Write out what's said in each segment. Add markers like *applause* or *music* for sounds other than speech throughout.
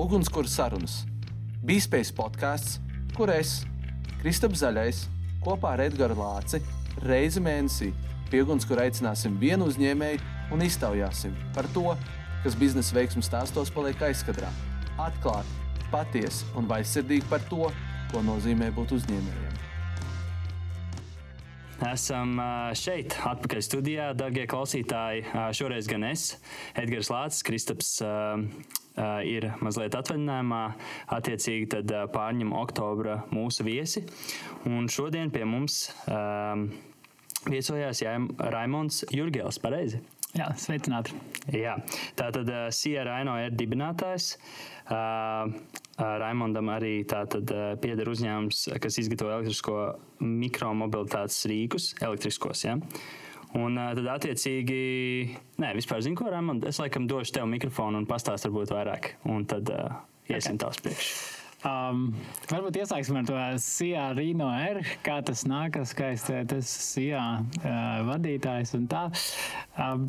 Ugunskura sarunas. Bīspējas podkāsts, kur es, Kristaps Zaļais, kopā ar Edgars Lāci reizi mēnesī pie ugunskura aicināsim vienu uzņēmēju un iztaujāsim par to, kas biznesa veiksmju stāstos paliek aizkadrā. Atklāti, patiesi un vaisirdīgi par to, ko nozīmē būt uzņēmējiem. Esam šeit, atpakaļ studijā, darbie klausītāji. Šoreiz gan es, Edgars Lācis, Kristaps ir mazliet atvaļinājumā. Attiecīgi tad pārņem oktobra mūsu viesi. Un šodien pie mums viesojās Raimons Jurgēls. Pareizi? Jā, sveicināti. Jā, tā tad Sija Raino ir dibinātājs. Raimondam arī tātad pieder uzņēmums, kas izgatavo elektrisko mikromobilitātes rīkus, elektriskos. Ja? Un tad, attiecīgi, nē, vispār zinu, ko Raimond, es laikam došu tev mikrofonu un pastāstu varbūt vairāk. Un tad uh, iesim okay. tās priekš. Um, varbūt iesāksim ar to SIA Rīno R, kā tas nākas, kā es tas SIA uh, vadītājs un tā. Um,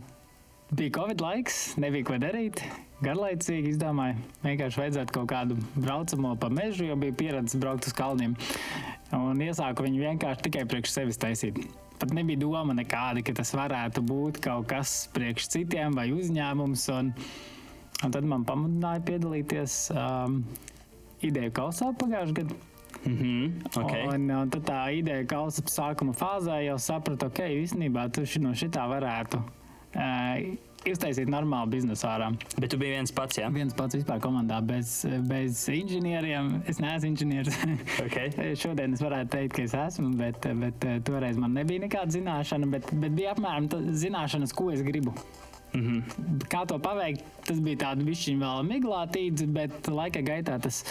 bija Covid laiks, nebija ko darīt. Garlaicīgi izdomāju, vienkārši vajadzētu kaut kādu braucamo pa mežu, jo bija pieredze braukt uz kalniem. Un iesāku viņu vienkārši tikai priekš sevis taisīt. Pat nebija doma nekāda, ka tas varētu būt kaut kas priekš citiem vai uzņēmums. Un, un tad man pamudināja piedalīties um, ideju kausā pagājušajā gadā. Mm -hmm, okay. un, un tad tā ideja kausa sākuma fāzē jau sapratu, ka okay, īstenībā tu no šitā varētu Uh, iztaisīt normālu biznesu ārā. Bet tu biji viens pats, jā? Ja? Viens pats vispār komandā, bez, bez inženieriem. Es neesmu inženieris. Okay. *laughs* Šodien es varētu teikt, ka es esmu, bet, bet toreiz man nebija nekāda zināšana, bet, bet bija apmēram zināšanas, ko es gribu. Mm -hmm. Kā to paveikt, tas bija tāds višķiņš vēl miglātīts, bet laika gaitā tas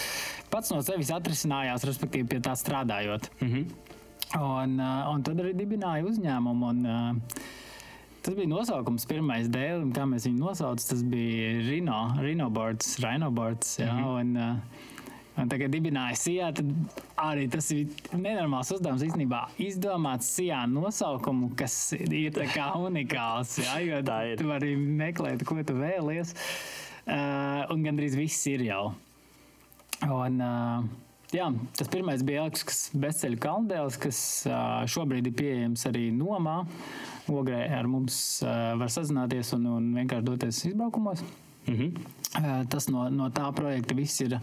pats no sevis atrisinājās, respektīvi pie tā strādājot. Mm -hmm. un, un tad arī dibināja uzņēmumu. Un, Tas bija nosaukums, pirmais dēls, kā mēs viņu nosaucām. Tas bija Rino, Rinoboards, Rinoboards. Jā, mm -hmm. un, uh, un tagad dibināja SIA. Arī tas ir nenormāls uzdevums īstenībā izdomāt SIA nosaukumu, kas ir unikāls. Jā, jo tā ir. Tu vari meklēt, ko tu vēlies. Uh, un gandrīz viss ir jau. Un, uh, Jā, tas pirmais bija Elksnis Bezceļa kalndēls, kas uh, šobrīd ir pieejams arī nomā. Ogrē ar mums var sazināties un, un vienkārši doties izbraukumos. Mm -hmm. Tas no, no tā projekta viss ir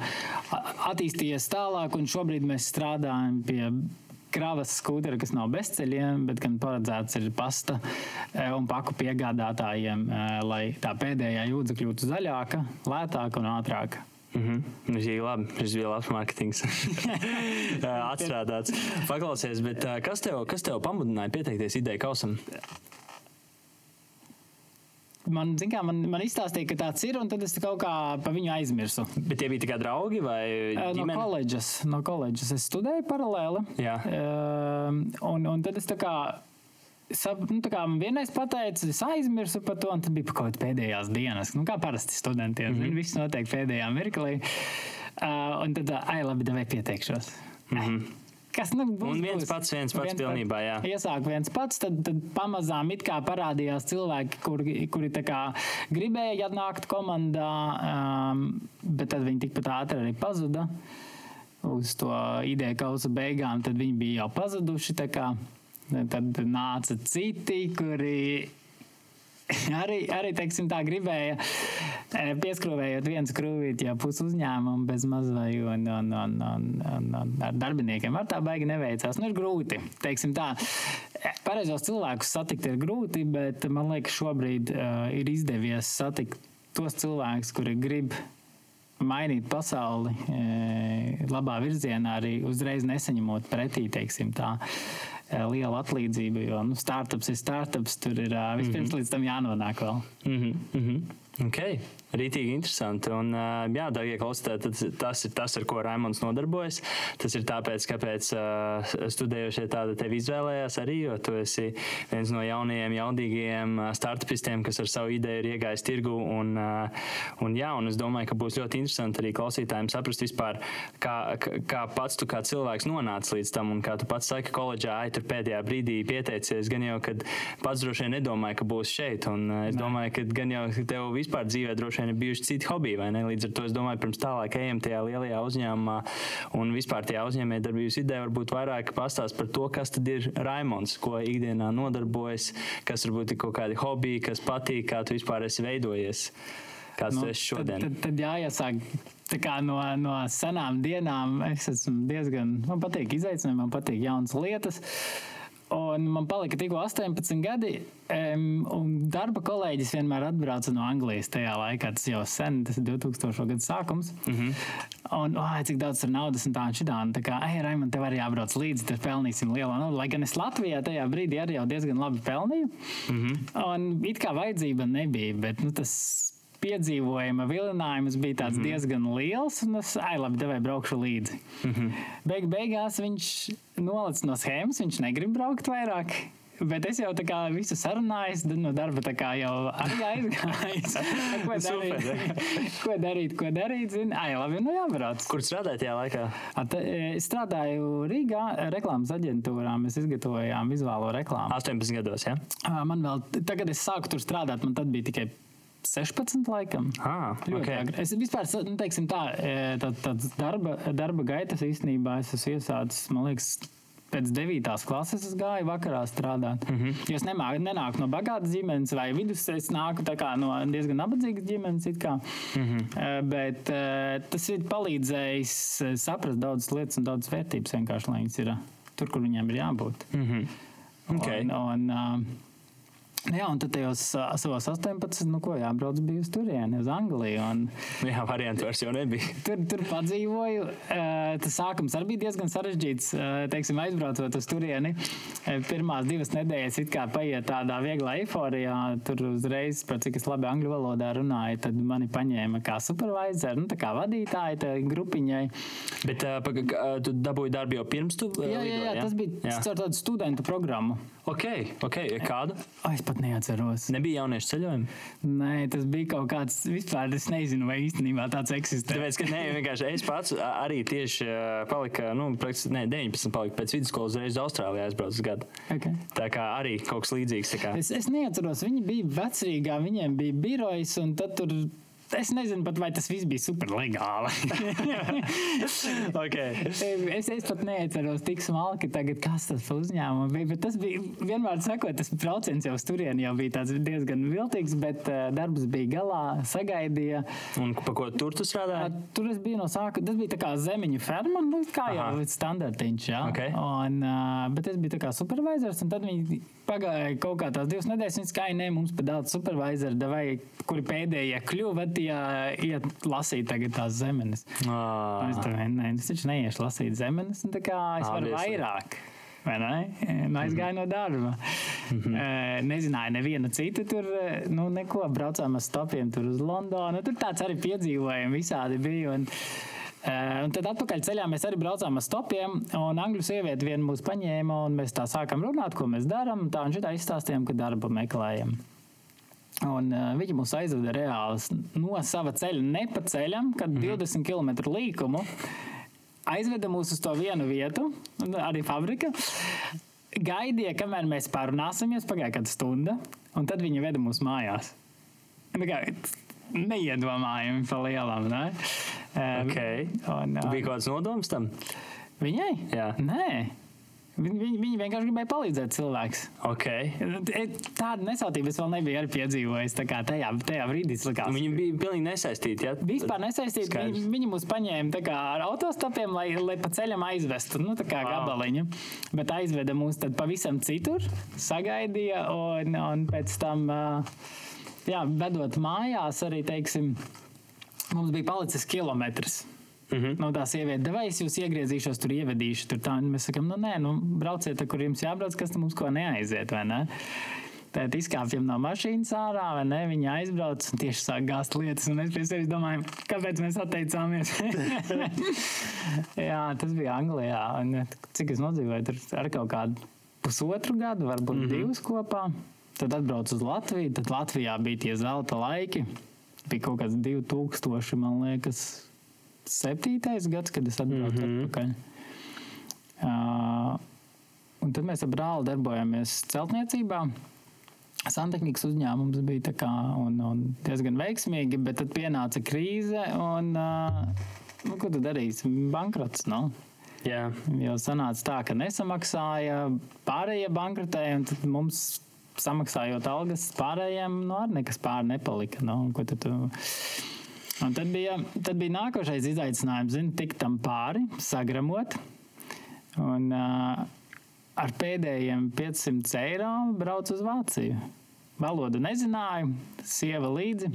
attīstījies tālāk, un šobrīd mēs strādājam pie kravas skūtera, kas nav bezceļiem, bet gan paredzēts ir pasta un paku piegādātājiem, lai tā pēdējā jūdza kļūtu zaļāka, lētāka un ātrāka. Mm -hmm. Tas bija labi. Tas bija labs mārketings. *laughs* Atstrādāts. Paklausies, bet kas tev, kas tev pamudināja pieteikties ideju kausam? Man, kā, man, man izstāstīja, ka tāds ir, un tad es kaut kā par viņu aizmirsu. Bet tie bija tikai draugi vai ģimene? No koledžas. No koledžas. Es studēju paralēli. Jā. Uh, un, un tad es tā kā Sap, nu, kā man vienreiz pateica, es aizmirsu par to, un tas bija kaut kādas pēdējās dienas. Nu, kā parasti studentiem, mm -hmm. viss notiek pēdējā mirklī. Uh, un tad, ai, labi, vai pieteikšos. Mm -hmm. Kas, nu, būs, un viens pats, viens pats viens pilnībā, jā. Iesāk viens pats, tad, tad pamazām it kā parādījās cilvēki, kuri, kuri kā gribēja atnākt komandā, um, bet tad viņi tikpat ātri arī pazuda. Uz to ideju kausa beigām, tad viņi bija jau pazuduši. Tad nāca citi, kuri *laughs* arī, arī teiksim, tā gribēja e, pieskrāvējot vienu skrūvīti, jau pusi uzņēmumu bez mazai, un, un, un, un, un, un ar darbiniekiem ar tā baigi neveicās. Nu, ir grūti. Teiksim tā, e, pareizos cilvēkus satikt ir grūti, bet man liekas, šobrīd uh, ir izdevies satikt tos cilvēkus, kuri grib mainīt pasauli e, labā virzienā, arī uzreiz nesaņemot pretī, teiksim tā liela atlīdzība. Jo nu, startups ir startups, tur ir uh, vispirms mm -hmm. līdz tam jānonāk vēl. Mm -hmm. Mm -hmm. Okay. Rītīgi interesanti. Un, jā, darbie klausītāji, tas ir tas, ar ko Raimons nodarbojas. Tas ir tāpēc, kāpēc uh, studējošie tādu tevi izvēlējās arī, jo tu esi viens no jaunajiem, jaudīgajiem startupistiem, kas ar savu ideju ir iegājis tirgu. Un, un, jā, un es domāju, ka būs ļoti interesanti arī klausītājiem saprast vispār, kā, kā pats tu kā cilvēks nonāci līdz tam, un kā tu pats saki, koledžā, ai, tur pēdējā brīdī pieteicies, gan jau, kad pats droši vien nedomāja, ka būs šeit. Un es domāju, ka gan jau tev vispār dzīvē droši vien ir bijuši citi hobiji? Līdz ar to es domāju, pirms tālāk ejam tajā lielajā uzņēmumā un vispār tajā uzņēmējdarbības vidē varbūt vairāk pastāst par to, kas tad ir Raimons, ko ikdienā nodarbojas, kas varbūt ir kaut kādi hobiji, kas patīk, kā tu vispār esi veidojies. Kāds nu, tu esi šodien? Tad, tad, tad jāiesāk no, no senām dienām. Es esmu diezgan, man patīk izaicinājumi, man patīk jaunas lietas. Un man palika tikko 18 gadi, un darba kolēģis vienmēr atbrauca no Anglijas tajā laikā. Tas jau sen, tas ir 2000. gada sākums. Mm -hmm. Un, oh, cik daudz ir naudas un tā un šitā. Un tā kā, ej, Raimond, tev arī jābrauc līdzi, tad pelnīsim lielu naudu. Lai gan es Latvijā tajā brīdī arī jau diezgan labi pelnīju. Mm -hmm. Un it kā vajadzība nebija, bet nu, tas piedzīvojuma vilinājums bija mm -hmm. diezgan liels, un es ai, labi, devēju braukšu līdzi. Mm -hmm. Beig beigās viņš nolicis no schēmas, viņš negrib braukt vairāk. Bet es jau tā kā visu sarunāju, no darba tā kā jau aizgājis. *laughs* *laughs* ko darīt? ko darīt, ko darīt? Zin? Ai, labi, nu jābrauc. Kur strādājat tajā laikā? At, es strādāju Rīgā reklāmas aģentūrā. Mēs izgatavojām vizuālo reklāmu. 18 gados, ja? Man vēl, tagad es sāku tur strādāt, man tad bija tikai 16, laikam. Ah, okay. Agri. Es vispār, nu, teiksim, tā, tā, tāds darba, darba gaitas īstenībā es esmu iesācis, man liekas, pēc 9. klases es gāju vakarā strādāt. Mm -hmm. Es nemāku, nenāku no bagātas ģimenes vai vidus, es nāku no diezgan nabadzīgas ģimenes. Mm -hmm. Bet tas ir palīdzējis saprast daudzas lietas un daudzas vērtības vienkārši, lai viņas ir tur, kur viņiem ir jābūt. Mm -hmm. okay. un, un, Jā, un tad tajos savos 18, nu ko, jābrauc bija uz turieni, uz Angliju. Un, jā, variantu vairs jau nebija. Tur, tur padzīvoju. Tas sākums arī bija diezgan sarežģīts, teiksim, aizbraucot uz turieni. Pirmās divas nedēļas it kā paiet tādā vieglā eiforijā. Tur uzreiz, par cik es labi angļu valodā runāju, tad mani paņēma kā supervisor, nu tā kā vadītāja tai grupiņai. Bet uh, tu dabūji darbu jau pirms tu? Jā, jā, jā, tas bija jā. caur tādu studentu programmu. Ok, ok, kādu? O, es pat neatceros. Nebija jauniešu ceļojumi? Nē, tas bija kaut kāds vispār. Es nezinu, vai īstenībā tāds eksistē. Tāpēc, ka nē, vienkārši es pats arī tieši palika, nu, ne, 19 palika pēc vidusskolas reizes Austrālijā aizbraucis gadu. Okay. Tā kā arī kaut kas līdzīgs. Es, es neatceros, viņi bija vecrīgā, viņiem bija birojas un tad tur Es nezinu, pat, vai tas viss bija super legāli. *laughs* okay. es, es pat neatceros tik smalki, tagad, kas tas uzņēmums bija. Bet tas bija vienmēr sakot, tas procents jau uz turieni jau bija diezgan viltīgs, bet uh, darbs bija galā, sagaidīja. Un pa ko tur tu strādāji? Uh, tur es biju no sākuma. Tas bija tā kā zemiņu ferma, nu, kā Aha. jau standartiņš. Ja? Okay. Un, uh, bet es biju tā kā supervisors, un tad viņi pagāja kaut kā tās divas nedēļas, viņi skaidroja, ne, mums pat daudz supervisoru, vai kuri pēdējie kļuva ja iet lasīt tās zemes. Es domāju, nē, es taču neiešu lasīt zemes, un tā kā es varu vairāk. Nu, aizgāju no darba. Mm -hmm. Nezināju, nevienu citu tur, nu, neko. Braucām ar stopiem tur uz Londonu. Tur tāds arī piedzīvojumi visādi bija. Un, un tad atpakaļ ceļā mēs arī braucām ar stopiem, un angļu sieviete vienu mūs paņēma, un mēs tā sākām runāt, ko mēs darām. Tā un šitā izstāstījām, ka darbu meklējam. Un, uh, viņi mūs aizveda reāli no sava ceļa, ne pa ceļam, kad mm -hmm. 20 km līkumu aizveda mūs uz to vienu vietu, arī fabrika. Gaidīja, kamēr mēs pārunāsimies, pagāja kāda stunda, un tad viņi veda mūs mājās. Neiedomājami pa lielam. Ne? Okay. Un, un, bija kāds nodoms tam? Viņai? Jā. Nē. Viņi, viņi, vienkārši gribēja palīdzēt cilvēkiem. Okay. E, tāda nesautība es vēl nebiju piedzīvojis. Tajā, tajā brīdī likās. Viņi bija pilnīgi nesaistīti. Ja? Vispār nesaistīti. Viņi, viņi mūs paņēma ar autostopiem, lai, lai pa ceļam aizvestu nu, wow. gabaliņu. Bet aizveda mūs pavisam citur, sagaidīja un, un pēc tam, jā, vedot mājās, arī teiksim, mums bija palicis kilometrs. Mm -hmm. no tā sieviete, vai es jūs iegriezīšos, tur ievedīšu. Tur tā, mēs sakām, nu nē, nu, brauciet, kur jums jābrauc, kas mums ko neaiziet, ne? Tad izkāpjam no mašīnas ārā, vai ne? Viņa aizbrauc un tieši sāk gāzt lietas. Un es pie sevis domāju, kāpēc mēs atteicāmies. *laughs* Jā, tas bija Anglijā. Un, cik es nodzīvoju, tur ar kaut kādu pusotru gadu, varbūt mm -hmm. divus kopā. Tad atbraucu uz Latviju. Tad Latvijā bija tie zelta laiki. Bija kaut kāds 2000, man liekas, septītais gads, kad es atbraucu mm -hmm. atpakaļ. Uh, un tad mēs ar brāli darbojāmies celtniecībā. Santehnikas uzņēmums bija kā, un, un diezgan veiksmīgi, bet tad pienāca krīze. Un, nu, ko tu darīsi? Bankrots. No? Jā. Jo sanāca tā, ka nesamaksāja, pārējie bankrotēja, un tad mums samaksājot algas pārējiem, nu, arī nekas pāri nepalika. No? Ko tad tu? Un tad bija, tad bija nākošais izaicinājums, zin, tikt tam pāri, sagramot. Un, uh, ar pēdējiem 500 eiro braucu uz Vāciju. Valodu nezināju, sieva līdzi.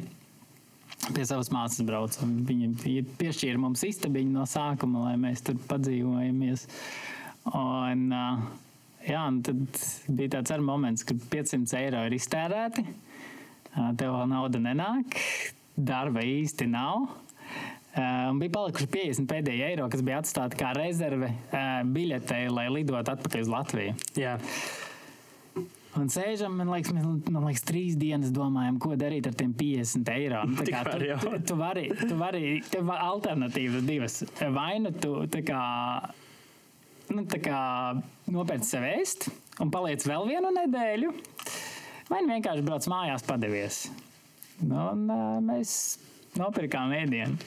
Pie savas māsas braucu. Viņa, piešķīra mums istabiņu no sākuma, lai mēs tur padzīvojamies. Un, jā, un tad bija tāds moments, kad 500 eiro ir iztērēti. Tev vēl nauda nenāk, darba īsti nav. Um, bija palikuši 50 pēdējie eiro, kas bija atstāti kā rezerve uh, biļetei, lai lidotu atpakaļ uz Latviju. Jā. Un sēžam, man liekas, mēs man liekas, trīs dienas domājam, ko darīt ar tiem 50 eiro. Nu, kā, tu, tu, tu vari, tu vari, tev alternatīvas divas. Vai nu tu tā kā, nu, kā nopērci sev ēst un paliec vēl vienu nedēļu, vai nu vienkārši brauc mājās padevies. Un uh, mēs nopirkām ēdienu.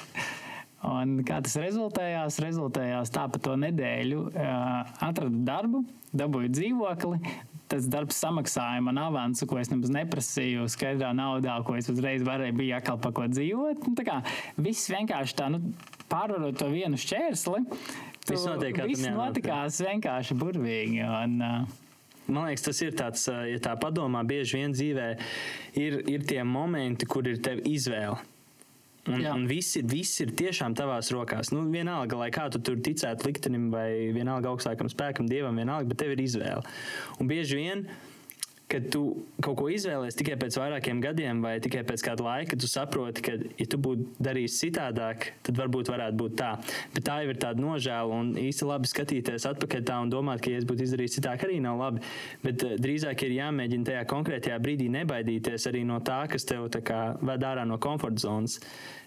Un kā tas rezultējās? Rezultējās tā, pa to nedēļu uh, atradu darbu, dabūju dzīvokli. Tas darbs samaksāja man avansu, ko es nemaz neprasīju, skaidrā naudā, ko es uzreiz varēju, bija atkal pa ko dzīvot. Nu, tā kā viss vienkārši tā, nu, pārvarot to vienu šķērsli, viss, notiek, viss notikās vienkārši burvīgi. Un, uh, Man liekas, tas ir tāds, ja tā padomā, bieži vien dzīvē ir, ir tie momenti, kur ir tev izvēle. Un, Jā. un viss, ir, viss ir tiešām tavās rokās. Nu, vienalga, lai kā tu tur ticētu liktenim vai vienalga augstākam spēkam, dievam, vienalga, bet tev ir izvēle. Un bieži vien kad tu kaut ko izvēlēsies tikai pēc vairākiem gadiem, vai tikai pēc kāda laika, tu saproti, ka, ja tu būtu darījis citādāk, tad varbūt varētu būt tā. Bet tā jau ir tāda nožēla, un īsti labi skatīties atpakaļ tā un domāt, ka, ja es būtu izdarījis citādāk, arī nav labi. Bet uh, drīzāk ir jāmēģina tajā konkrētajā brīdī nebaidīties arī no tā, kas tev kā, ved ārā no komforta zonas.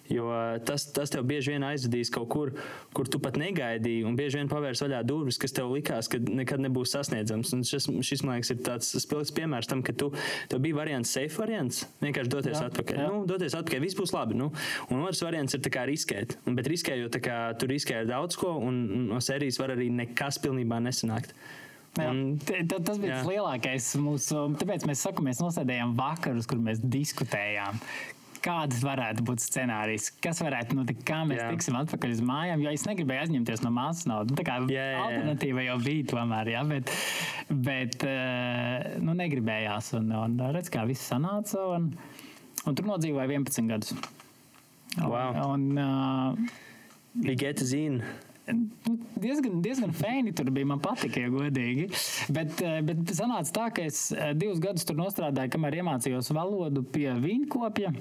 Jo tas, tas tev bieži vien aizvedīs kaut kur, kur tu pat negaidīji, un bieži vien pavērs vaļā durvis, kas tev likās, ka nekad nebūs sasniedzams. Un šis, šis man liekas, ir tāds spilgts piemērs tam, ka tu, tev bija variants, safe variants, vienkārši doties jā, atpakaļ. Jā. Nu, doties atpakaļ, viss būs labi. Nu. Un otrs variants ir riskēt. Un, bet riskējot, tu riskē ar daudz ko, un no sērijas var arī nekas pilnībā nesanākt. Un, tas bija jā. tas lielākais mūsu. Tāpēc mēs sakām, mēs nosēdējām vakarus, kur mēs diskutējām, kādas varētu būt scenārijas, kas varētu notikt, kā mēs jā. tiksim atpakaļ uz mājām. Jo es negribēju aizņemties no māsas naudas. Nu, tā kā jā, jā, alternatīva jau bija tomēr, jā, bet, bet uh, nu, negribējās. Un, un redz, kā viss sanāca. Un, un tur nodzīvoja 11 gadus. Wow. Un, uh, Ligēta zina nu, diezgan, diezgan fēni tur bija. Man patika, ja godīgi. Bet, eh, bet sanāca tā, ka es divus gadus tur strādāju, kamēr iemācījos valodu pie vīnkopja.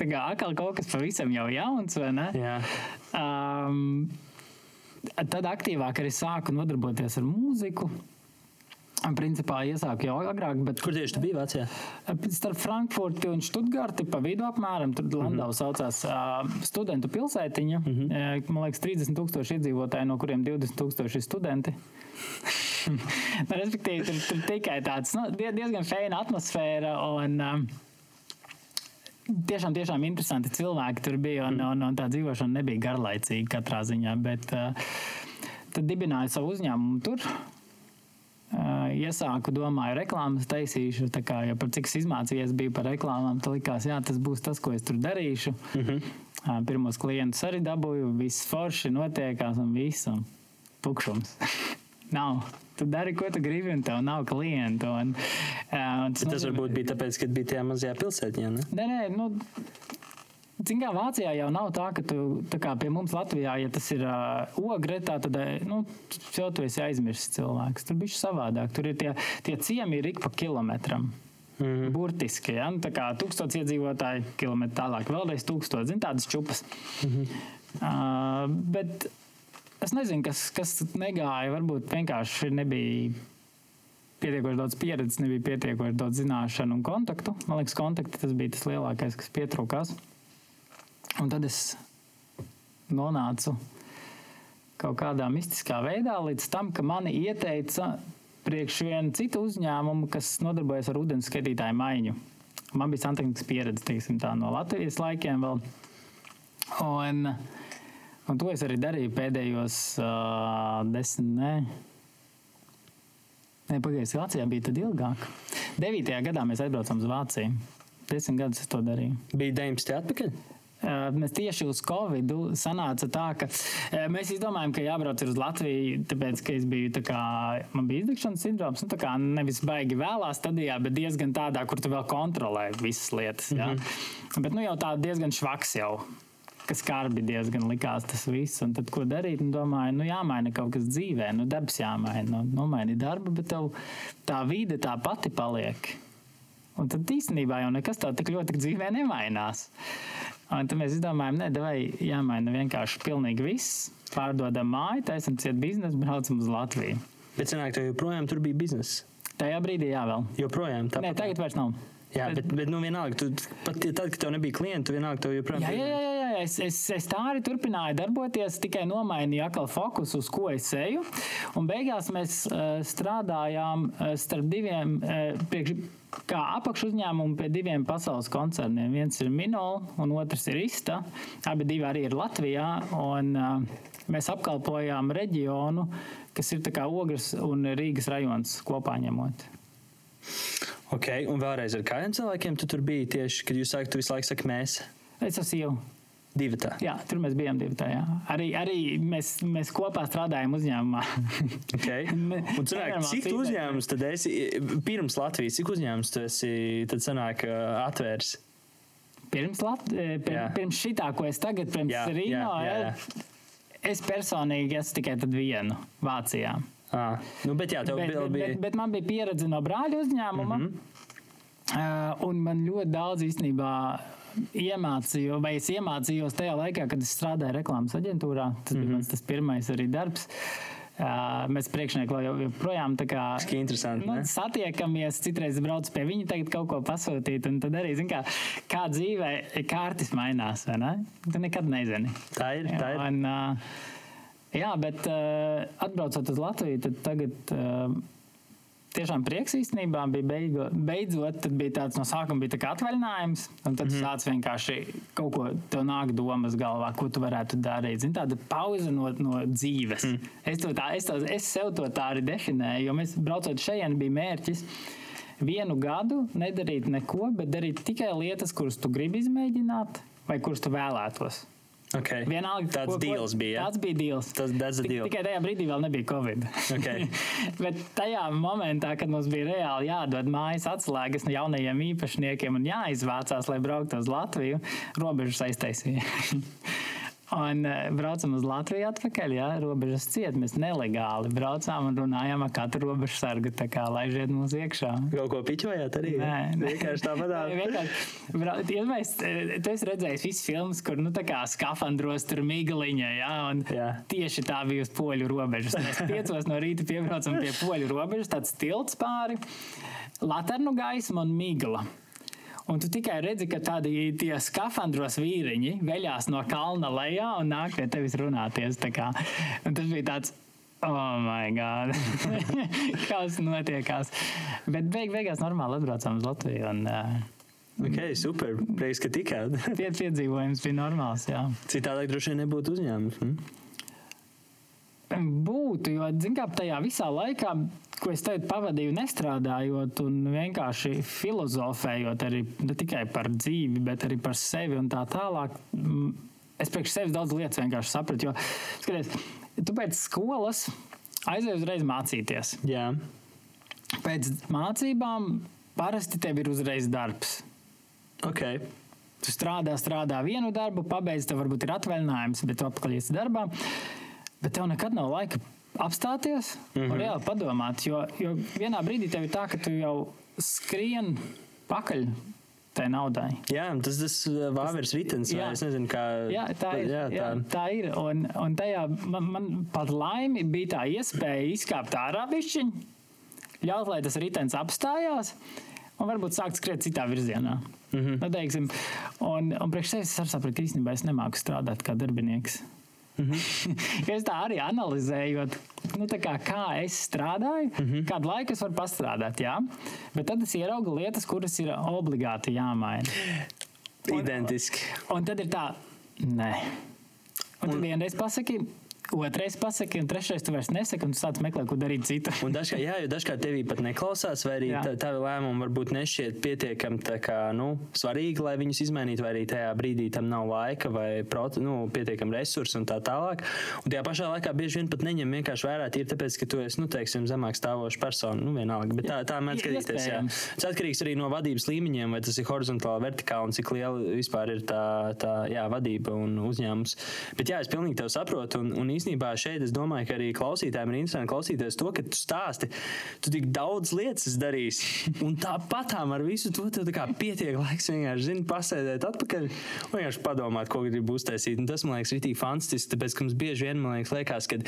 Tā kā atkal kaut kas pavisam jau jauns, vai ne? Jā. Um, tad aktīvāk arī sāku nodarboties ar mūziku. Principā iesāku jau agrāk, bet. Kur tieši tu biji Vācijā? Starp Frankfurti un Stuttgarti pa vidu apmēram. Tur Landau mm -hmm. saucās uh, studentu pilsētiņa. Mm -hmm. Man liekas, 30 tūkstoši iedzīvotāji, no kuriem 20 tūkstoši ir studenti. *laughs* respektīvi, tur, tur tikai tāds nu, diezgan feina atmosfēra. Un, um, Tiešām, tiešām interesanti cilvēki tur bija, un, un, un tā dzīvošana nebija garlaicīga katrā ziņā. Bet uh, tad dibināju savu uzņēmumu tur. Uh, iesāku, domāju, reklāmas taisīšu. Tā kā jau par cik es izmācījies biju par reklāmām, tad likās, jā, tas būs tas, ko es tur darīšu. Mm -hmm. uh, pirmos klientus arī dabūju, viss forši notiekās un viss un tukšums. *laughs* nav. Tu dari, ko tu gribi, un tev nav klientu. Un, uh, un tas, tas varbūt bija tāpēc, ka bija tajā mazajā pilsētā. Ne? Nē, nē, nu, kā Vācijā jau nav tā, ka tu, tā kā pie mums Latvijā, ja tas ir uh, ogre, tā, tad nu, jau tu esi aizmirsis cilvēks. Tur bija savādāk. Tur ir tie, tie ciemi ir ik pa kilometram. Mm -hmm. Burtiski, ja? Nu, tā kā tūkstots iedzīvotāji, kilometri tālāk, vēlreiz tūkstots, zin, tādas čupas. Mm -hmm. uh, bet es nezinu, kas, kas negāja. Varbūt vienkārši nebija pietiekoši daudz pieredzes, nebija pietiekoši daudz zināšanu un kontaktu. Man liekas, kontakti tas bija tas lielākais, kas pietrūkās. Un tad es nonācu kaut kādā mistiskā veidā līdz tam, ka mani ieteica priekš vienu citu uzņēmumu, kas nodarbojas ar ūdens skaitītāju maiņu. Man bija santehnikas pieredze teiksim, tā, no Latvijas laikiem. Vēl. Un, un to es arī darīju pēdējos uh, desmit. Ne, Pagājušajā Vācijā bija tad ilgāk. 9. gadā mēs aizbraucām uz Vāciju. Desmit gadus es to darīju. Bija 19. atpakaļ. Mēs tieši uz Covid sanāca tā, ka mēs izdomājām, ka jābrauc uz Latviju, tāpēc, ka es biju tā kā, man bija izdegšanas sindroms, nu tā kā nevis baigi vēlā stadijā, bet diezgan tādā, kur tu vēl kontrolē visas lietas. Ja? Mm -hmm. Bet nu jau tā diezgan švaks jau ka skarbi diezgan likās tas viss. Un tad, ko darīt? Nu, domāju, nu, jāmaina kaut kas dzīvē, nu, darbs jāmaina. Nu, nomaini darbu, bet tev tā vide tā pati paliek. Un tad īstenībā jau nekas tā tik ļoti dzīvē nemainās. Un tad mēs izdomājām, ne, vai jāmaina vienkārši pilnīgi viss. Pārdodam māju, taisam ciet biznesu, braucam uz Latviju. Bet senāk tev joprojām tur bija biznesa. Tajā brīdī jā, vēl. Joprojām tā. Nē, tagad vairs nav. Jā, bet, bet nu, vienalga, tu, pat tad, kad tev nebija klientu, vienalga, tev joprojām jā, jā, jā, jā. Es, es, es tā arī turpināju darboties, tikai nomainīju atkal fokusu, uz ko es eju. Un beigās mēs uh, strādājām uh, starp diviem, uh, priekš, kā apakšu uzņēmumu pie diviem pasaules koncerniem. Viens ir Minola, un otrs ir Ista. Abi divi arī ir Latvijā. Un, uh, mēs apkalpojām reģionu, kas ir Ogres un Rīgas rajons kopā ņemot. Ok, un vēlreiz ar kādiem cilvēkiem tu tur biji tieši, kad jūs sākat, tu visu laiku saki mēs? Es esmu sieva. Divi tā. Jā, tur mēs bijām divi tā. Jā. Arī, arī mēs, mēs kopā strādājām uzņēmumā. *laughs* okay. *laughs* Un cilvēki, cik uzņēmums tad esi, pirms Latvijas, cik uzņēmums tu esi, tad sanāk atvērs? Pirms, Lat pir, jā. pirms šitā, ko es tagad, pirms Rīno, es personīgi esmu tikai vienu Vācijā. Ah, nu, bet, jā, bet, bija... bet, bet man bija pieredze no brāļa uzņēmuma. Mm -hmm. uh, un man ļoti daudz īstenībā iemācīju, vai es iemācījos tajā laikā, kad es strādāju reklāmas aģentūrā. Tas mm -hmm. bija mans tas pirmais arī darbs. Uh, mēs priekšnieki vēl joprojām nu, satiekamies. Citreiz braucu pie viņa, tagad kaut ko pasūtīt. Tad arī, kā, kā dzīvē, kārtas mainās. Ne? Tu nekad nezini. Tā ir. Tā ir. Un, uh, Jā, bet uh, atbraucot uz Latviju, tad tagad uh, tiešām prieks īstenībā bija beigo, beidzot. Tad bija tāds no sākuma bija tā atvaļinājums, un tad mm -hmm. sācis vienkārši kaut ko tev nāk domas galvā, ko tu varētu darīt. Zin, tāda pauze no, no dzīves. Mm. Es, to tā, es, to, es sev to tā arī definēju, jo mēs braucot šeit, bija mērķis. Vienu gadu nedarīt neko, bet darīt tikai lietas, kuras tu gribi izmēģināt, vai kuras tu vēlētos. Okay. Vienalga, tāds ko, deals bija. Ja? Tāds bija deals. Tas Tik, tikai tajā brīdī vēl nebija Covid. Okay. *laughs* Bet tajā momentā, kad mums bija reāli jādod mājas atslēgas no jaunajiem īpašniekiem un jāizvācās, lai brauktu uz Latviju, robežas aiztaisīja. *laughs* Un uh, braucam uz Latviju atpakaļ, jā, robežas ciet. Mēs nelegāli braucām un runājām ar katru robežu sargu, tā kā laižiet mūs iekšā. Kaut ko pičojāt arī? Nē, vienkārši tāpat. vienkārši, ja mēs, tu esi redzējis visas filmas, kur, nu, tā kā skafandros tur migaliņa, jā, un jā. tieši tā bija uz poļu robežas. Mēs piecos no rīta piebraucam pie poļu robežas, tāds tilts pāri, laternu gaisma un migla. Un tu tikai redzi, ka tādi tie skafandros vīriņi veļās no kalna lejā un nāk pie tevis runāties. Tas bija tāds. Oh, my God! *laughs* Kas notiekās? Bet beig, beigās normāli atbraucām uz Latviju. Un, uh, Ok, super. Prieks, ka tikāt. Tie piedzīvojums bija normāls. Jā. Citādi droši vien nebūtu uzņēmums. Hm? Būtu, jo, zinām, tajā visā laikā, ko es teicu, pavadīju nestrādājot un vienkārši filozofējot arī ne tikai par dzīvi, bet arī par sevi un tā tālāk. Es priekš sevis daudz lietas vienkārši sapratu. Jo, skaties, tu pēc skolas aizēji uzreiz mācīties. Jā. Pēc mācībām parasti tev ir uzreiz darbs. Okay. Tu strādā, strādā vienu darbu, pabeidz, tev varbūt ir atvaļinājums, bet tu atpakaļ iesi darbā. Bet tev nekad nav laika apstāties mm -hmm. un mhm. reāli padomāt. Jo, jo vienā brīdī tev ir tā, ka tu jau skrien pakaļ tai naudai. Jā, tas ir uh, Vāveres vitens. Jā, nezinu, kā. Jā, tā ir. Jā, tā. Jā, tā ir. Un, un tajā man, man pat laimi bija tā iespēja izkāpt ārā bišķiņu, ļaut, lai tas ritenis apstājās. Un varbūt sākt skriet citā virzienā. Mm -hmm. nu, teiksim, un, un priekš sevis es sapratu, ka īstenībā es nemāku strādāt kā darbinieks. Mm -hmm. *laughs* es tā arī analizēju, nu, kā, kā es strādāju, mm -hmm. kādu laiku es varu pastrādāt. Jā? Bet tad es ieraugu lietas, kuras ir obligāti jāmaina. Identiski. Un, un tad ir tā, nē. Un, un tad vienreiz pasaki, Otrais pasaki, un trešais tu vairs nesaki, un tu sāc meklēt, ko darīt citu. un dažkārt, jā, jo dažkārt tevī pat neklausās, vai arī tā, tavi lēmumi varbūt nešķiet pietiekami kā, nu, svarīgi, lai viņus izmainītu, vai arī tajā brīdī tam nav laika vai proti, nu, pietiekami resursi un tā tālāk. Un tajā pašā laikā bieži vien pat neņem vienkārši vērā tīri tāpēc, ka tu esi, nu, teiksim, zemāk stāvoša persona. Nu, vienalga, bet tā, tā mēdz skatīties. Jā. Tas atkarīgs arī no vadības līmeņiem, vai tas ir horizontāli, vertikāli un cik liela vispār ir tā, tā jā, vadība un uzņēmums. Bet jā, es pilnīgi tev saprotu. Un, un īstenībā šeit es domāju, ka arī klausītājiem ir interesanti klausīties to, ka tu stāsti, tu tik daudz lietas darīsi. Un tāpatām ar visu to pietiek laiks vienkārši zini, pasēdēt atpakaļ un vienkārši padomāt, ko gribi uztaisīt. Un tas man liekas rītīgi fantastiski, tāpēc ka mums bieži vien liekas, liekas ka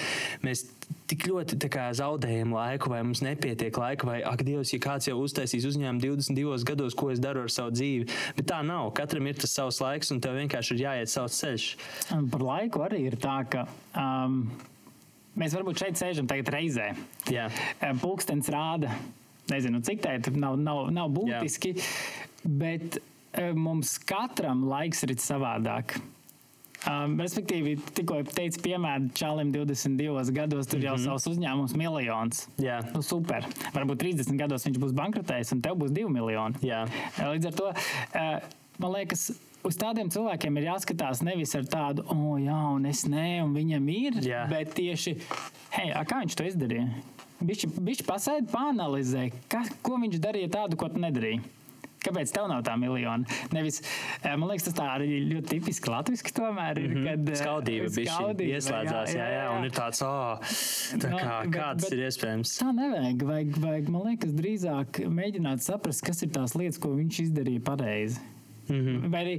mēs tik ļoti kā, zaudējam laiku, vai mums nepietiek laika, vai ak, Dievs, ja kāds jau uztaisīs uzņēmumu 22 gados, ko es daru ar savu dzīvi. Bet tā nav. Katram ir tas savs laiks, un tev vienkārši ir jāiet savs ceļš. Par laiku arī ir tā, ka. Um, Mēs varbūt šeit sēžam tagad reizē. Jā. Pūkstens rāda, nezinu, cik tā ir, nav, nav, nav būtiski, Jā. bet mums katram laiks ir savādāk. Um, respektīvi, tikko teicu, piemēram, Čālim 22 gados tur jau mm -hmm. savs uzņēmums miljons. Jā, nu, super. Varbūt 30 gados viņš būs bankrotējis un tev būs 2 miljoni. Jā. Līdz ar to uh, man liekas. Uz tādiem cilvēkiem ir jāskatās nevis ar tādu, oh, jā, un es nē, un viņam ir, jā. bet tieši, hei, kā viņš to izdarīja? Viņš pasēdi, pāanalizē, ko viņš darīja tādu, ko tu nedarīji. Kāpēc tev nav tā miljona? Nevis, eh, man liekas, tas tā arī ļoti tipiski latviešu tomēr ir. Mm -hmm. Kad, eh, skaudība bija ieslēdzās, jā, jā, jā, jā, un ir tāds, oh, tā kā, no, bet, kāds bet, ir iespējams. Tā nevajag, vajag, vajag, man liekas, drīzāk mēģināt saprast, kas ir tās lietas, ko viņš izdarīja pareizi. Mm -hmm. Vai arī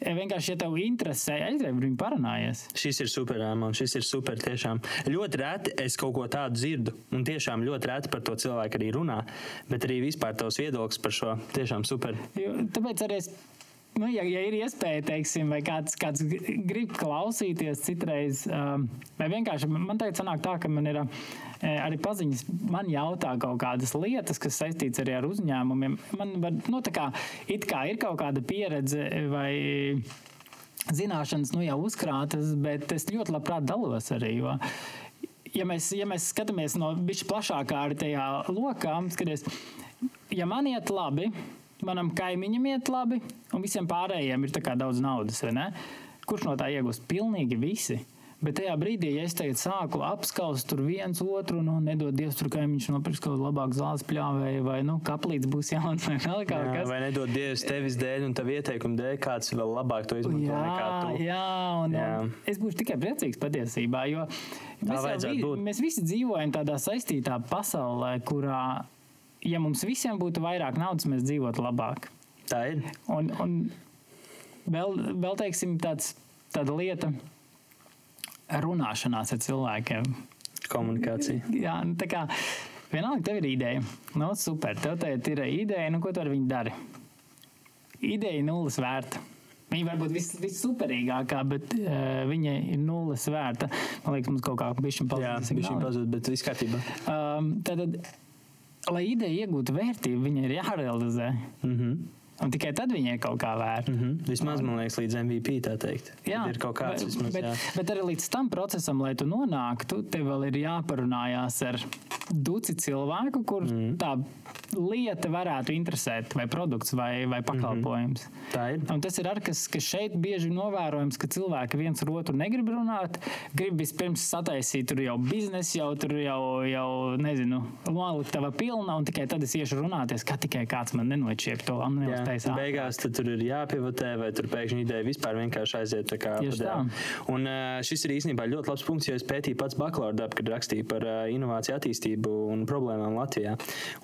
eh, vienkārši, ja tev interesē, aizēj ar viņu parunājies. Šis ir super, man šis ir super. Tiešām. Ļoti reti es kaut ko tādu dzirdu, un tiešām ļoti reti par to cilvēku arī runā. Bet arī vispār tavs viedoklis par šo tiešām super. Jo, tāpēc arī es nu, ja, ja ir iespēja, teiksim, vai kāds, kāds grib klausīties citreiz, um, vai vienkārši man tagad sanāk tā, ka man ir uh, arī paziņas, man jautā kaut kādas lietas, kas saistīts arī ar uzņēmumiem. Man var, nu, tā kā, it kā ir kaut kāda pieredze vai zināšanas, nu jau uzkrātas, bet es ļoti labprāt dalos arī, jo ja mēs, ja mēs skatāmies no bišķi plašākā arī tajā lokā, skaties, ja man iet labi, manam kaimiņam iet labi, un visiem pārējiem ir daudz naudas. Kurš no tā iegūst? Pilnīgi visi. Bet tajā brīdī, ja es tagad sāku apskaust tur viens otru, nu, nedod Dievs, tur kaimiņš nopirks kaut kādu labāku zāles pļāvēju, vai, nu, kaplīts būs jauns, vai vēl kaut kas. Vai nedod Dievs tevis dēļ un tavu ieteikumu dēļ, kāds vēl labāk to izmanto jā, nekā tu. Jā, un, jā. un es būšu tikai priecīgs patiesībā, jo mēs, vi, mēs visi dzīvojam tādā saistītā pasaulē, kurā ja mums visiem būtu vairāk naudas, mēs dzīvotu labāk. Tā ir. Un, un vēl, vēl teiksim, tāds, tāda lieta - runāšanās ar cilvēkiem. Komunikācija. Jā, nu, tā kā vienalga tev ir ideja. Nu, super, tev te ir ideja, nu, ko tu ar viņu dari? Ideja nulles vērta. Viņa var būt vissuperīgākā, vis bet uh, viņa ir nulles vērta. Man liekas, mums kaut kā bišķiņa pazūd. Jā, bišķiņa pazūd, bet viss kārtībā. Um, tad, lai ideja iegūtu vērtību, viņa ir jārealizē. Mm -hmm. Un tikai tad viņai kaut kā vērta. Mm -hmm. Vismaz, man liekas, līdz MVP tā teikt. Jā, ir kaut kāds bet, vismaz. Bet, jā. bet arī līdz tam procesam, lai tu nonāktu, tev vēl ir jāparunājās ar duci cilvēku, kur mm. tā lieta varētu interesēt, vai produkts, vai, vai pakalpojums. Mm -hmm. Tā ir. Un tas ir arī kas, kas šeit bieži novērojams, ka cilvēki viens ar otru negrib runāt, grib vispirms sataisīt tur jau biznesu, jau tur jau, jau nezinu, noliktava pilna, un tikai tad es iešu runāties, kā tikai kāds man nenoķiep to neuztaisīt. Beigās tur ir jāpievotē, vai tur pēkšņi ideja vispār vienkārši aiziet tā kā padēl. Un šis ir īstenībā ļoti labs punkts, jo es pētīju pats bakalaura darbu, kad rakstīju par inovāciju attīstību un problēmām Latvijā.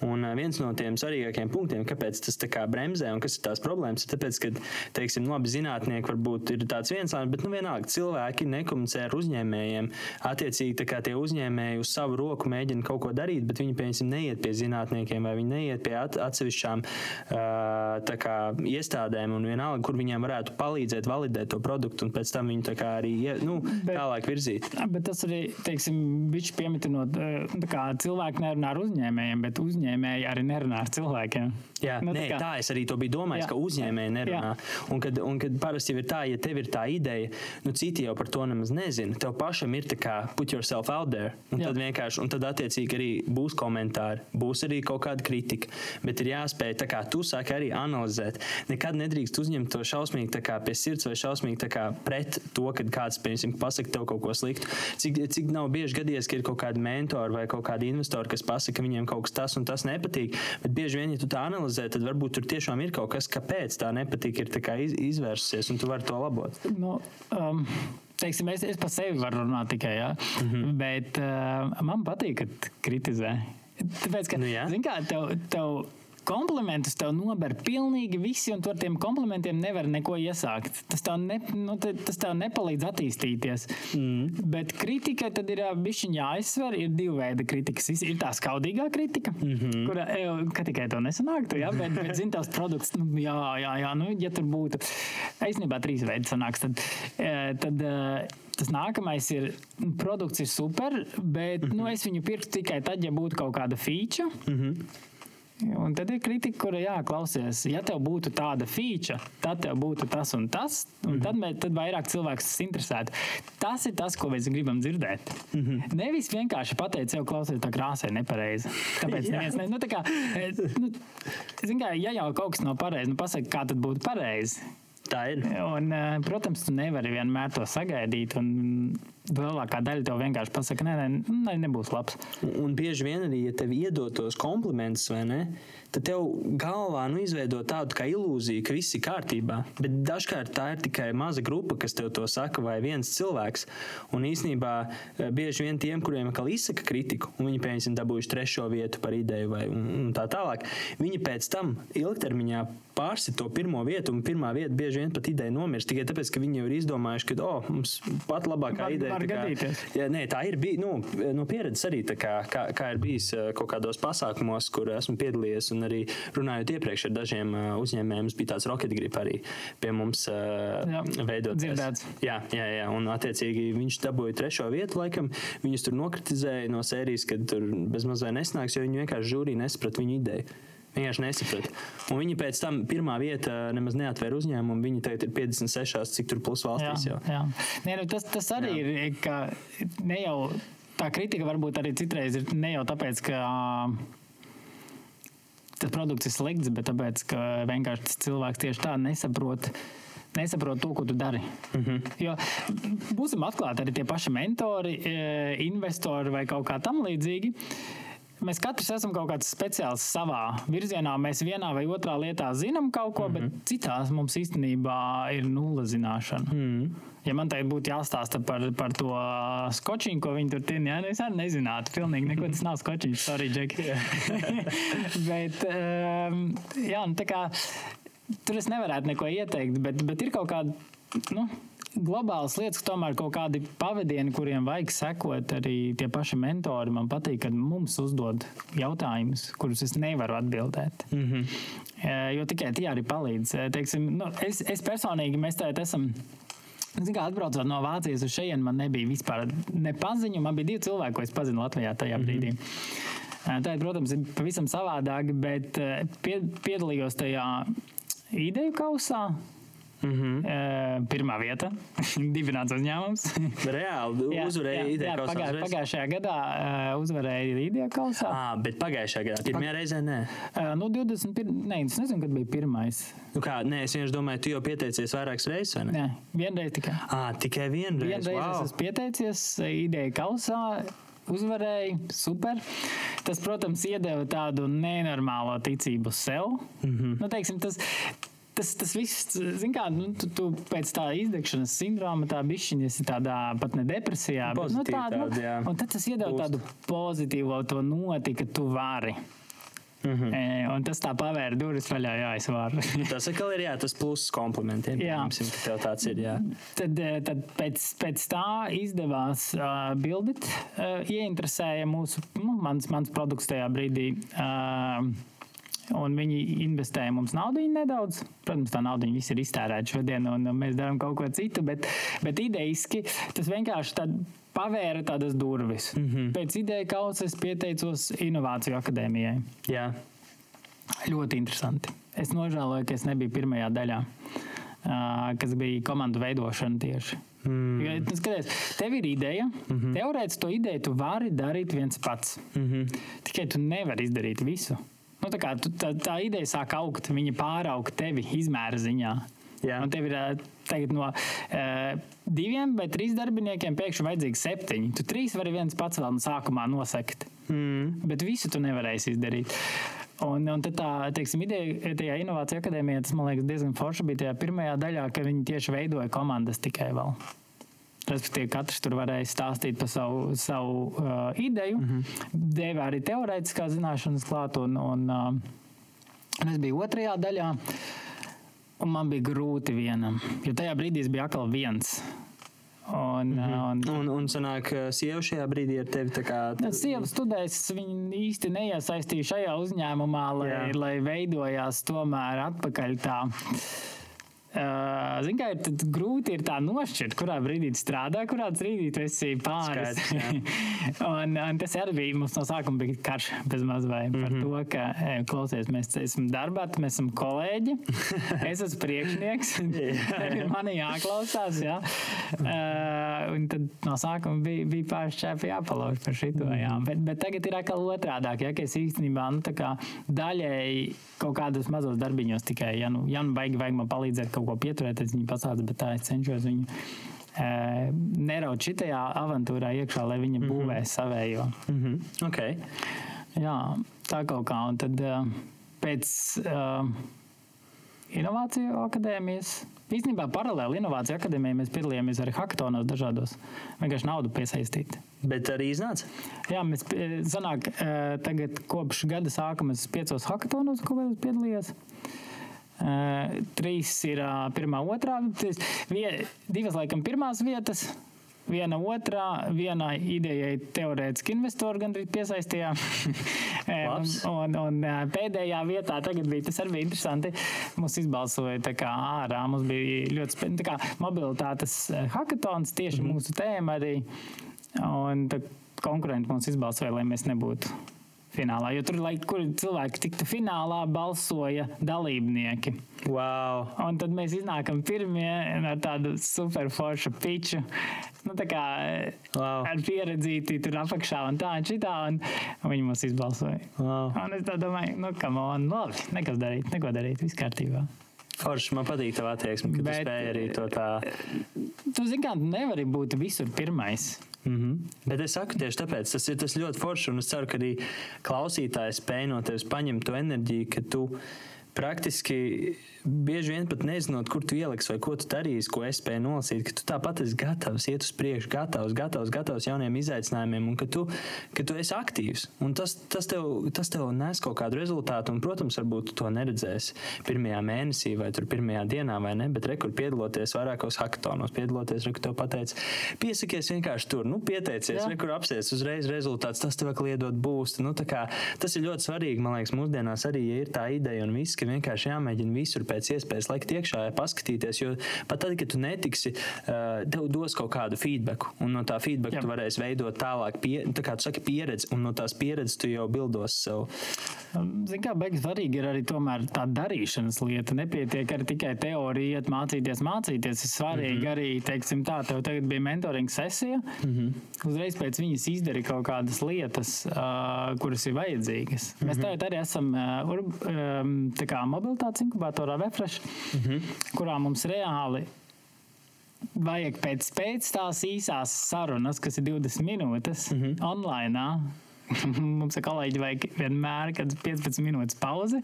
Un viens no tiem svarīgākajiem punktiem, kāpēc tas tā kā bremzē un kas ir tās problēmas, ir tāpēc, ka, teiksim, labi zinātnieki varbūt ir tāds viens bet nu vienalga cilvēki nekomunicē ar uzņēmējiem. Attiecīgi, tā kā tie uzņēmēji uz savu roku mēģina kaut ko darīt, bet viņi, piemēram, neiet pie zinātniekiem vai viņi neiet pie at atsevišķām uh, kā, iestādēm un vienalga, kur viņiem varētu palīdzēt validēt to produktu un pēc tam viņu tā kā arī nu, Bet- tālāk virzīt. Bet tas arī, teiksim, viņš piemitinot, eh, kā cilvēki nerunā ar uzņēmējiem, bet uzņēmēji arī nerunā ar cilvēkiem. Jā, Nu, nē, tā, tā es arī to biju domājis, Jā. ka uzņēmēji nerunā. Un kad, un kad parasti ir tā, ja tev ir tā ideja, nu citi jau par to nemaz nezina. Tev pašam ir tā kā put yourself out there. Un Jā. tad vienkārši, un tad attiecīgi arī būs komentāri, būs arī kaut kāda kritika. Bet ir jāspēj, tā kā tu saki, arī analizēt. Nekad nedrīkst uzņemt to šausmīgi kā pie sirds vai šausmīgi kā pret to, kad kāds, piemēram, pasaka tev kaut ko sliktu. Cik, cik nav bieži gadījies, ka ir kaut kādi mentori vai kaut kādi investori, kas pasaka, ka viņiem kaut kas tas un tas nepatīk. Bet bieži vien, ja tu tā analizē, tad varbūt tur tiešām ir kaut kas, kāpēc tā nepatīk, ir iz, izvērsusies, un tu vari to labot. Nu, um, teiksim, es, es par sevi varu runāt tikai, ja? mm -hmm. bet uh, man patīk, kad kritizē. Tāpēc, ka, Nu, jā. zini kā, tev, tev komplimentus tev nober pilnīgi visi, un tu ar tiem komplimentiem nevar neko iesākt. Tas tev, ne, nu, tas tev nepalīdz attīstīties. Mm. Bet kritika tad ir bišķiņā jāizsver. Ir divi veidi kritikas. Ir tā skaudīgā kritika, mm -hmm. kura e, ka tikai tev nesanāktu, ja? bet, bet zini, tavs produkts, nu, jā, jā, jā, nu, ja tur būtu īstenībā trīs veidi sanāks, tad, e, tad e, Tas nākamais ir, nu, produkts ir super, bet mm -hmm. nu, es viņu pirktu tikai tad, ja būtu kaut kāda feature. Mm -hmm. Un tad ir kritika, kura jāklausies. Ja tev būtu tāda feature, tad tev būtu tas un tas, un mm -hmm. tad, mē- tad vairāk cilvēks tas interesētu. Tas ir tas, ko mēs gribam dzirdēt. Mm -hmm. Nevis vienkārši pateikt, sev klausies, tā krāsa ir nepareiza. Tāpēc neviens ne, nu, tā kā, e, nu, kā, ja jau kaut kas nav pareizi, nu pasaka, kā tad būtu pareizi. Tā ir. Un, eh, protams, tu nevari vienmēr to sagaidīt. un Lielākā daļa tev vienkārši pasaka, nē, nē, nē nebūs labs. Un- Un bieži vien arī, ja tev iedod tos komplimentus, vai ne, tad tev galvā nu, izveido tādu kā ilūziju, ka viss ir kārtībā. Bet dažkārt tā ir tikai maza grupa, kas tev to saka, vai viens cilvēks. Un īsnībā eh, bieži vien tiem, kuriem atkal izsaka kritiku, un viņi piemēram dabūjuši trešo vietu par ideju vai un, un tā tālāk, viņi pēc tam ilgtermiņā pārsit to pirmo vietu, un pirmā vieta bieži vien pat ideja nomirst tikai tāpēc, ka viņi jau ir izdomājuši, ka oh, mums pat labākā ideja var kā- gadīties. Jā, nē, tā ir bijusi nu, no pieredzes arī, kā, kā, kā ir bijis kaut kādos pasākumos, kur esmu piedalījies. Un arī runājot iepriekš ar dažiem uzņēmējiem, bija tāds rocket grip arī pie mums Jā, veidot. dzirdēts. Jā, jā, jā, un attiecīgi viņš dabūja trešo vietu, laikam viņus tur nokritizēja no sērijas, ka tur bezmazliet nesnāks, jo viņi vienkārši žūrī nesaprata viņu ideju. Vienkārši nesaprata. Un viņi pēc tam pirmā vieta nemaz neatvēra uzņēmumu. Viņi tagad ir 56, cik tur plus valstīs jau. jā. Nē, nu, tas, tas arī Jā. jā. ir. ka Ne jau tā kritika varbūt arī citreiz ir ne jau tāpēc, ka tas produkts ir slikts, bet tāpēc, ka vienkārši tas cilvēks tieši tā nesaprot. Nesaprot to, ko tu dari. Mm. -hmm. Jo būsim atklāti, arī tie paši mentori, investori vai kaut kā tam līdzīgi. Mēs katrs esam kaut kāds speciāls savā virzienā. Mēs vienā vai otrā lietā zinām kaut ko, mm -hmm. bet citās mums īstenībā ir nulle zināšana. Mm -hmm. Ja man tagad būtu jāstāsta par, par to skočiņu, ko viņi tur tina, ja, es arī nezinātu. Pilnīgi neko tas nav skočiņš, sorry, Džek. *laughs* bet, um, jā, nu, tā kā tur es nevarētu neko ieteikt, bet, bet ir kaut kāda. Nu, Globālas lietas, tomēr kaut kādi pavadieni, kuriem vajag sekot, arī tie paši mentori. Man patīk, kad mums uzdod jautājumus, kurus es nevaru atbildēt. Mm -hmm. Jo tikai tie arī palīdz. Eh, Teiksim, nu, es, es personīgi, mēs tagad esam. Zinu, kā atbraucot no Vācijas uz šejienes, man nebija vispār nepaziņu. Man bija divi cilvēki, ko es pazinu Latvijā tajā brīdī. Mm -hmm. Tā, protams, ir pavisam savādāk, bet eh, pie, piedalījos tajā ideju kausā. Mm. -hmm. Pirmā vieta, *laughs* dibināts uzņēmums. *laughs* Reāli Jā, uzvarēja ideja kausā pagā, pagājušajā gadā uh, uzvarēja ideja kausā. À, bet pagājušajā gadā, pirmajā reizē, nē. Uh, nu, 21. Nē, es nezinu, kad bija pirmais. Nu kā, nē, es vienkārši domāju, tu jau pieteicies vairākas reizes, vai ne? Nē, vienreiz tikai. À, tikai vienreiz. Vienreiz wow. es esmu pieteicies ideja kausā. Uzvarēja, super. Tas, protams, iedeva tādu nenormālo ticību sev. Mm. -hmm. nu, teiksim, tas, tas, tas viss, zin kā, nu, tu, tu pēc tā izdegšanas sindroma, tā bišķiņa, esi tādā pat ne depresijā, bet nu, Pozitīvi tāda, nu, jā. un tad tas Boost. tādu pozitīvo to noti, ka tu vari. Mm. -hmm. e, un tas tā pavēra durvis vaļā, jā, es varu. *laughs* Tas atkal ir jā, tas pluss komplimentiem. Jā. Ka tev tāds ir. Jā. Tad, eh, tad pēc, pēc tā izdevās uh, bildīt, uh, ieinteresēja mūsu, nu, mans, mans produkts tajā brīdī. Uh, Un viņi investēja mums naudu nedaudz. Protams, tā nauda viss ir iztērēta šodien, un mēs darām kaut ko citu. Bet, bet idejiski tas vienkārši tād, pavēra tādas durvis. Mm -hmm. Pēc ideja kausa es pieteicos Innovāciju akadēmijai. Jā. Ļoti interesanti. Es nožēloju, ka es nebiju pirmajā daļā, kas bija komandu veidošana tieši. Mm. Ja, nu, skaties, tev ir ideja, mm -hmm. teorētiski to ideju tu vari darīt viens pats. Mm -hmm. Tikai tu nevari izdarīt visu. Nu, tā, kā, tā, tā ideja sāk augt, viņa pārauga tevi izmēra ziņā. Jā. Un tev ir tagad, no uh, diviem vai trīs darbiniekiem pēkšņi vajadzīgi septiņi. Tu trīs vari viens pats vēl no sākumā nosakt. Mm. Bet visu tu nevarēsi izdarīt. Un, un tā teiksim, ideja tajā Innovāciju akadēmijā, tas man liekas diezgan forši bija tajā pirmajā daļā, ka viņi tieši veidoja komandas tikai vēl. Respektīvi, katrs tur varēja stāstīt par savu, savu uh, ideju, mm -hmm. deva arī teorētiskā zināšanas klāt, un, un uh, es biju otrajā daļā. Un man bija grūti vienam, jo tajā brīdī es biju atkal viens. Un, mm -hmm. un, un, un sanāk, sieva šajā brīdī ar tevi tā kā. Nu, sieva studēs, viņa īsti neiesaistīja šajā uzņēmumā, lai, Jā. lai veidojās tomēr atpakaļ tā Uh, Ziniet, kā ir grūti ir tā nošķirt, kurā brīdī strādā, kurā brīdī tu esi pāris. *laughs* un, un tas arī bija mums no sākuma bija karš bez maz vai mm -hmm. par mhm. to, ka, klausies, mēs esam darbā, mēs esam kolēģi, *laughs* es esmu priekšnieks, *laughs* man ir jāklausās, jā. Uh, un tad no sākuma bija, bija pāris čēpi jāpalauž par šito, jā. Mhm. Bet, bet tagad ir atkal otrādāk, ja, ka es īstenībā, nu, daļēji kaut kādos mazos darbiņos tikai, ja nu, ja nu baigi vajag man palīdzēt kaut ko pieturēties, viņi pasāca, bet tā es cenšos viņu e, neraut šitajā avantūrā iekšā, lai viņa mhm. būvē mm -hmm. savējo. Mm -hmm. okay. Jā, tā kaut kā. Un tad e, pēc uh, inovāciju akadēmijas. Īstenībā paralēli Inovāciju akadēmijai mēs piedalījāmies arī hackatonos dažādos. Vienkārši naudu piesaistīt. Bet arī iznāca? Jā, mēs sanāk, tagad kopš gada sākuma es piecos hackatonos, ko vēl piedalījos. Uh, trīs ir uh, pirmā, otrā. Vie, divas, laikam, pirmās vietas. Viena otrā, vienai idejai teorētiski investori gandrīz piesaistījām. *laughs* un, un, un pēdējā vietā tagad bija tas arī bija interesanti. Mums izbalsoja kā ārā. Mums bija ļoti spēcīgs kā mobilitātes hackathons, tieši mm -hmm. mūsu tēma arī. Un konkurenti mums izbalsoja, lai mēs nebūtu finālā. Jo tur, lai kur cilvēki tiktu finālā, balsoja dalībnieki. Wow. Un tad mēs iznākam pirmie ar tādu superforšu piču. Nu, tā kā wow. ar pieredzīti tur apakšā un tā un šitā, un viņi mūs izbalsoja. Wow. Un es domāju, nu, kam on, labi, nekas darīt, neko darīt, viss kārtībā. Forši man patīk tā attieksme, ka Bet, tu spēj arī to tā. Tu zini, kā nevari būt visur pirmais. Mm -hmm. Bet es saku tieši tāpēc, tas ir tas ļoti forši, un es ceru, ka arī klausītājs spēj no tevis paņemt to enerģiju, ka tu praktiski bieži vien pat nezinot, kur tu ieliksi vai ko tu darīsi, ko es spēju nolasīt, ka tu tāpat esi gatavs iet uz priekšu, gatavs, gatavs, gatavs jauniem izaicinājumiem, un ka tu, ka tu esi aktīvs. Un tas, tas, tev, tas tev nes kaut kādu rezultātu, un, protams, varbūt tu to neredzēsi pirmajā mēnesī vai pirmajā dienā, vai ne, bet rekur piedaloties vairākos hackatonos, piedaloties, rekur tev pateic, piesakies vienkārši tur, nu, pieteicies, Jā. rekur apsies uzreiz rezultāts, tas tev kliedot būst. Nu, kā, tas ir ļoti svarīgi, man liekas, mūsdienās arī, ja ir tā ideja un viss, ka vienkārši jāmēģina visur pēc iespējas likt iekšā, paskatīties. Jo pat tad, kad tu netiksi, tev dos kaut kādu feedback, un no tā feedback Jā. tu varēsi veidot tālāk, pie, tā kā tu saki, pieredzi, un no tās pieredzes tu jau bildos sev. Zini, kā beigas svarīgi ir arī tā darīšanas lieta. Nepietiek ar tikai teoriju, iet mācīties, mācīties. Ir svarīgi mm -hmm. arī, teiksim, tā, tev tagad bija mentoring sesija. Mm -hmm. Uzreiz pēc viņas izdari kaut kādas lietas, uh, kuras ir vajadzīgas. Mm -hmm. Mēs tagad arī esam uh, um, mobilitātes inkubatorā refresh, mm -hmm. kurā mums reāli vajag pēc, pēc tās īsās sarunas, kas ir 20 minūtes mm -hmm. online. *laughs* Mums ir kolēģi, vajag vienmēr, kad 15 minūtes pauze.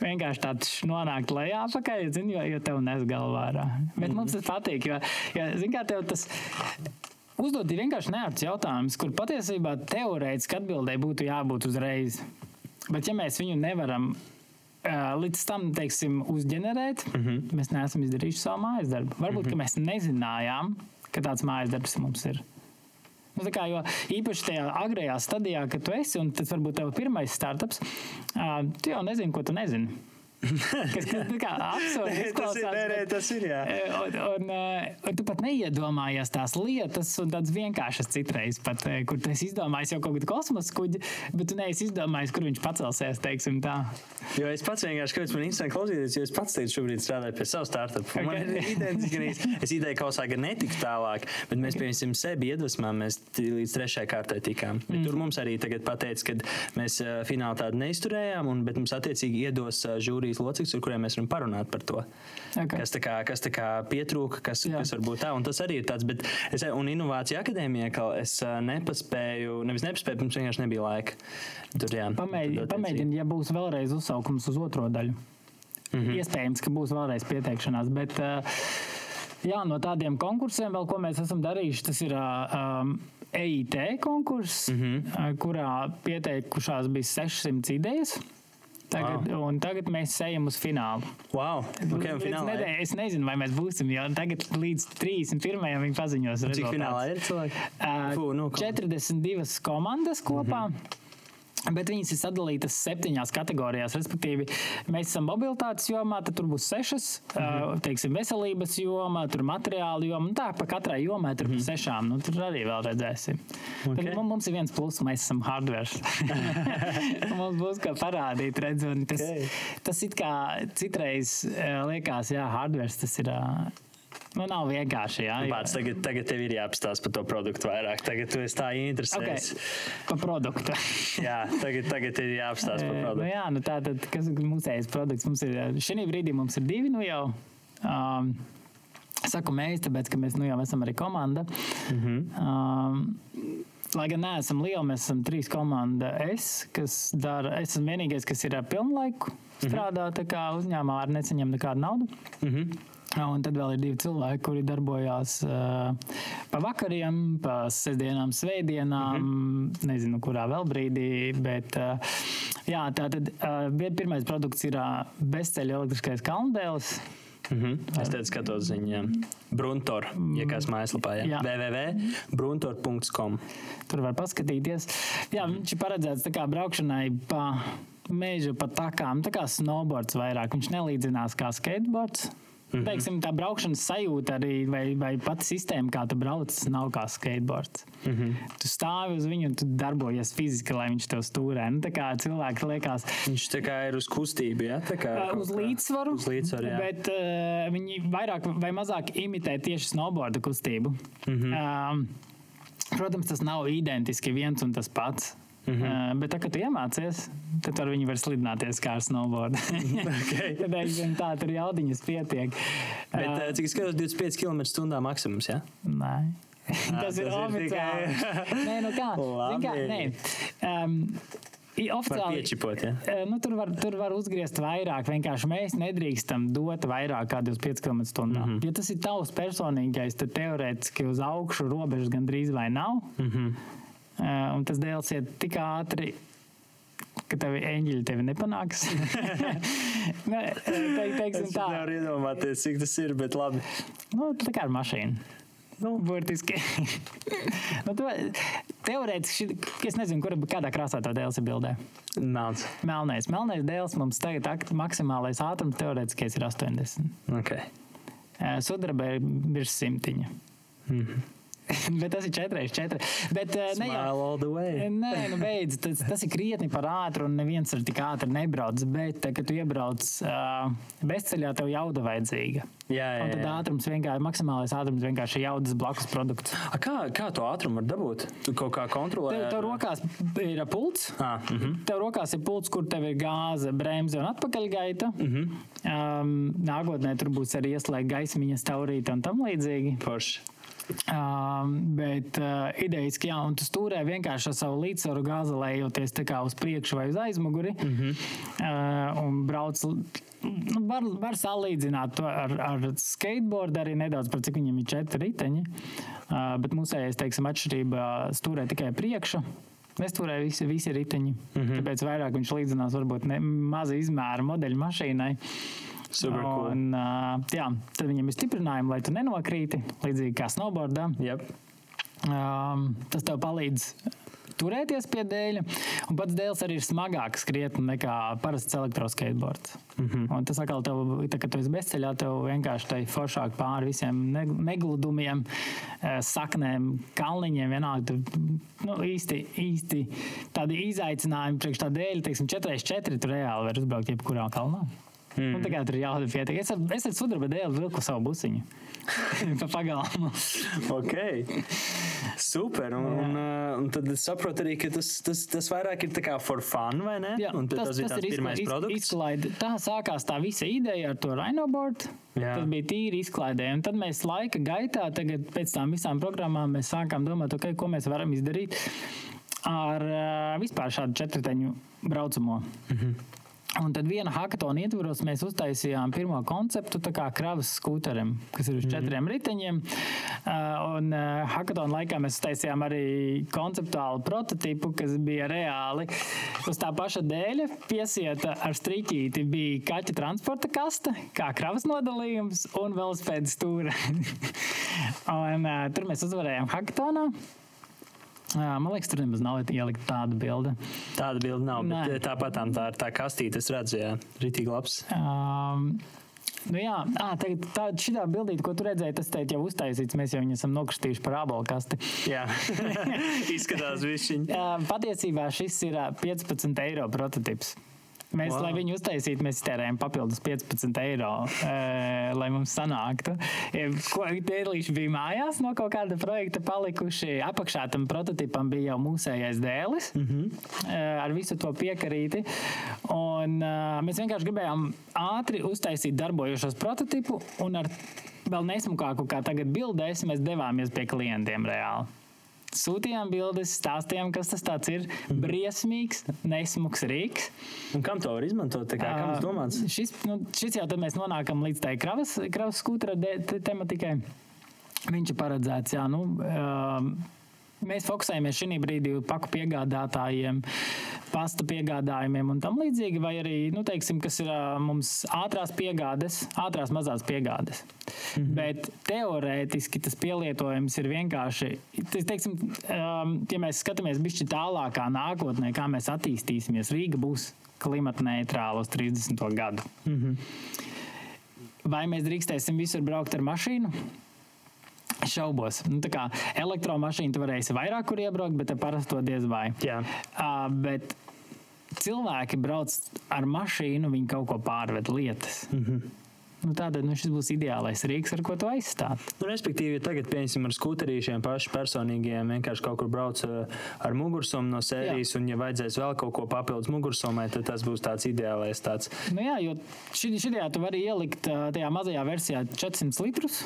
Vienkārši tāds nonākt lejā, pakaļ, zin, jo, jo tev nes galvā. Bet mm -hmm. mums tas patīk, jo, jo zin, kā tev tas. Uzdot vienkārši neārts jautājums, kur patiesībā teorētiski atbildēji būtu jābūt uzreiz. Bet, ja mēs viņu nevaram līdz tam teiksim, uzģenerēt, mm -hmm. mēs neesam izdarījuši savu mājas darbu. Varbūt mm -hmm. mēs nezinājām, ka tāds mājas darbs mums ir. Nu, kā, jo īpaši tajā agrējā stadijā, kad tu esi, un tas varbūt tev pirmais startups, tu jau nezini, ko tu nezini. *laughs* Kas nu, kā absurdi izklausās. nē, nē, tas ir, jā. Eh, Un, un, eh, un tu pat neiedomājies tās lietas, un tādas vienkāršas citreiz, pat, eh, kur tu esi izdomājis jau kaut kādu kosmosa kuģi, bet tu neesi izdomājis, kur viņš pacelsies, teiksim tā. Jo es pats vienkārši, kāpēc man interesanti klausīties, jo es pats teicu, šobrīd strādāju pie sava startupa. Okay. Man ir identiski, es ideju kausā gan netiku tālāk, bet mēs, piemēram, sevi iedvesmā, mēs līdz trešajai kārtai tikām. Mm. tur mums arī tagad pateica, ka mēs fināli tādu neizturējām, un, bet mums attiecīgi iedos ā, žūrijas locekļus, ar kuriem mēs varam parunāt par to. Ok. Kas tā kā, kas tā kā pietrūka, kas, Jā. kas varbūt tā, un tas arī ir tāds, bet es, un inovācija akadēmijā, ka es nepaspēju, nevis nepaspēju, mums vienkārši nebija laika. Tur, jā, Pamēģini, pamēģini, ja būs vēlreiz uzsaukums uz otro daļu. Mm. -hmm. Iespējams, ka būs vēlreiz pieteikšanās, bet jā, no tādiem konkursiem, vēl, ko mēs esam darījuši, tas ir um, EIT konkurss, mm. -hmm. kurā pieteikušās bija 600 idejas. Tagad, wow. Tagad mēs ejam uz finālu. Wow, okay, finālā nedēļai- es nezinu, vai mēs būsim, jo tagad līdz 31. viņi paziņos. Cik finālā ir cilvēki? Uh, Fū, nu, ko- 42 komandas kopā. Mm -hmm. Bet viņas ir sadalītas septiņās kategorijās. Respektīvi, mēs esam mobilitātes jomā, tad tur būs sešas, mm -hmm. teiksim, veselības jomā, tur materiālu jomā. un Tā pa katrai jomai tur mm -hmm. sešām. Nu, tur arī vēl redzēsim. Ok. Tad mums ir viens plus, mēs esam hardware. *laughs* mums būs ko parādīt, redz, un tas, Ok. tas it kā citreiz liekas, jā, hardware tas ir. Nu, nav vienkārši. Jā, jo- Pats tagad, tagad tev ir jāapstāsta par to produktu vairāk. Tagad tu esi tā Okay. interesēts. Pa produktu. *laughs* Jā, tagad, tagad ir jāapstāsta par Eh, Nu, produktu. jā, nu tā tad, kas ir mūsējais produkts? Mums ir, šī brīdī mums ir divi nu jau. Um, saku mēs, tāpēc, ka mēs nu jau esam arī komanda. Mm -hmm. um, Lai gan neesam lieli, mēs esam trīs komanda. Es, kas dara, es esmu vienīgais, kas ir pilnlaiku strādā tā kā uzņēmumā, ar nesaņem nekādu naudu. Mm -hmm. Un tad vēl ir divi cilvēki, kuri darbojās uh, pa vakariem, pa sestdienām, svētdienām, mm -hmm. nezinu, kurā vēl brīdī. Bet, uh, jā, tā tad uh, pirmais produkts ir uh, bezceļa elektriskais kalndēls. Mm -hmm. Es teicu, skatos ziņā. Bruntor, ja kāds mājaslapā, jā. Jā. www.bruntor.com. Tur var paskatīties. Jā, viņš ir paredzēts tā kā braukšanai pa meža, pa takām, tā kā snowboards vairāk. Viņš nelīdzinās kā skateboards. Mm -hmm. Teiksim, tā braukšanas sajūta arī, vai, vai pati sistēma, kā tu brauc, nav kā skateboards. Mm -hmm. Tu stāvi uz viņu tu darbojies fiziski, lai viņš tev stūrē. Nu, tā kā cilvēki liekas, Viņš tā kā ir uz kustību, jā? Tā kā uz līdzsvaru, Uz līdzsvaru, jā. bet uh, viņi vairāk vai mazāk imitē tieši snowboarda kustību. Mm. -hmm. um, protams, tas nav identiski viens un tas pats. Mm Mhm. -hmm. uh, bet, tā, kad tu iemācies, tad ar viņu var slidināties kā ar snowboardu. *laughs* Okay. tad teiksim, tā tur jaudiņas pietiek. Bet, Uh, cik es skatos, 25 km/h maksimums, jā? Nē. tas *laughs* tas ir oficiāli. tikai- nē, nu kā? Kā? Nē. Um, Oficiāli, piečipot? Eh, Nu, tur, var, tur var uzgriezt vairāk. Vienkārši mēs nedrīkstam dot vairāk kā 25 km/h. Mm Mhm. -hmm. Ja tas ir tavs personīgais, tad teorētiski uz augšu robežas gandrīz vai nav. Mm Mhm. -hmm. Un tas dēls iet tik ātri. Ka tev eņģeļi tevi nepanāks. *laughs* ne, te, teiksim Es tā, nevaru iedomāties, cik tas ir, bet labi. nu, tā kā ar mašīnu. Nu, burtiski. *laughs* nu, teorētiski, es nezinu, kur, kādā krāsā tā dēls ir bildē. Melns. Melnais. Melnais dēls mums tagad maksimālais ātrums teorētiskais ir 80. Okay. Eh, Sudraba ir virs simtiņa. *laughs* Bet tas ir 4,4. Bet eh, ne jau. Smile all the way. Nē, nu beidz, tas, tas ir krietni par ātru, un neviens ar tik ātri nebrauc. Bet, eh, kad tu iebrauc uh, bezceļā, tev jauda vajadzīga. Jā, jā, Un tad jā. ātrums vienkārši, maksimālais ātrums vienkārši ir jaudas blakus produkts. A, kā, kā to ātrumu var dabūt? Tu kaut kā kontrolē. Tev, tev rokās ir pults. Ah, mm -hmm. Tev rokās ir pults, kur tev ir gāze, bremze un atpakaļgaita. Mhm. -hmm. um, nākotnē tur būs arī ieslēgta gaismiņa, staurīta un tam līdzīgi. Forši. Um, bet uh, idejiski, jā, un tu stūrē vienkārši ar savu līdzsvaru gāzelējoties uz priekšu vai uz aizmuguri. Mm. -hmm. uh, un brauc. Nu, var, var salīdzināt to ar, ar skateboardu arī nedaudz, par cik viņam ir četri riteņi. Uh, bet mūsējais, teiksim, atšķirība stūrē tikai priekšu. Nestūrē visi, visi riteņi. Mm. -hmm. Tāpēc vairāk viņš līdzinās varbūt ne, maza izmēra modeļa mašīnai. Super cool. Un, uh, jā, tad viņam ir stiprinājumi, lai tu nenokrīti, līdzīgi kā snowboardā. Yep. Um, tas tev palīdz turēties pie dēļa. Un pats dēls arī ir smagāks krietni nekā parasts elektroskateboards. Mm. -hmm. Un tas atkal, tev, tā, kad tu esi bezceļā, tev vienkārši tai foršāk pāri visiem ne- negludumiem, saknēm, kalniņiem. Vienalga, tu, nu, īsti, īsti tādi izaicinājumi priekš tā dēļa, teiksim, 4x4 tu reāli vari uzbraukt jebkurā kalnā. Mm. Un tagad tur ir jābūt pietiekami. Es, ar- es ar sudraba dēlu vilku savu busiņu. *laughs* pa pagalmu. Ok, super. Un, un, uh, un tad es saprotu arī, ka tas, tas, tas vairāk ir tā kā for fun, vai ne? Jā, un tad tas, tas ir pirmais izkla- produkts. izklaide. Tā sākās tā visa ideja ar to Rhinoboard. Jā. Tas bija tīri izklaidē. Un tad mēs laika gaitā, tagad pēc tam visām programmām, mēs sākām domāt, okay, ko mēs varam izdarīt ar uh, vispār šādu četrteņu braucamo. Mm. -hmm. Un tad viena hackathona ietvaros mēs uztaisījām pirmo konceptu, kravas skūterim, kas ir uz četriem riteņiem. Uh, un uh, hackathona laikā mēs uztaisījām arī konceptuālu prototipu, kas bija reāli uz tā paša dēļa. Piesieta ar striķīti bija kaķa transporta kaste, kā kravas nodalījums un velospēdas stūra. *laughs* un, uh, tur mēs uzvarējām hackathonā. Uh, man liekas, tur nemaz nav ielikt tāda bilde. Tāda bilde nav, eh, tāpat tā ir tā kastīte, es redzu, jā, rītīgi labs. Um, Nu jā, à, tā šitā bildīte, ko tu redzēji, tas teikt jau uztaisīts. Mēs jau viņu esam nokristījuši par ābolu kasti. Jā, *laughs* izskatās višķiņi. Uh, patiesībā šis ir ā, 15 eiro prototyps. Mēs, Wow. lai viņu uztaisītu, mēs iztērējām papildus 15 eiro, e, lai mums sanāktu. E, dēlīši bija mājās no kaut kāda projekta palikuši. Apakšā tam prototipam bija jau mūsējais dēlis mm -hmm. ar visu to piekarīti. Un, e, mēs vienkārši gribējām ātri uztaisīt darbojošos prototipu un ar vēl nesmukāku kā tagad bildēs mēs devāmies pie klientiem reāli. Sūtījām bildes, stāstījām, kas tas ir. Briesmīgs, nesmugs rīks. Un kam to var izmantot? Kā, kam tas domāts? Ā, Šis, nu, šis jau tad mēs nonākam līdz tai kravas, kravas skūtra tematikai. Viņš ir paredzēts, jā, nu. Um, Mēs fokusējamies šī brīdī uz paku piegādātājiem, pasta piegādājumiem un tam līdzīgi, vai arī, nu, teiksim, kas ir mums ātrās piegādes, ātrās mazās piegādes. Mm -hmm. Bet teorētiski tas pielietojums ir vienkārši, teiksim, um, ja mēs skatāmies bišķi tālākā nākotnē, kā mēs attīstīsimies, Rīga būs klimata neitrāla uz 30. gadu. Mm -hmm. Vai mēs drīkstēsim visur braukt ar mašīnu? Šaubos. Nu, tā kā elektromašīna tu varēsi vairāk kur iebraukt, bet ar parasto diez vai. Jā. Uh, bet cilvēki brauc ar mašīnu, viņi kaut ko pārved lietas. Mm. -hmm. nu, Tātad nu, šis būs ideālais rīks, ar ko to aizstāt. Nu, respektīvi, ja tagad, piemēram, ar skuterīšiem paši personīgiem vienkārši kaut kur brauc ar mugursomu no sērijas, Jā. un, ja vajadzēs vēl kaut ko papildus mugursomai, tad tas būs tāds ideālais. Tāds. Nu, jā, jo šī, šajā tu vari ielikt tajā mazajā versijā 400 litrus.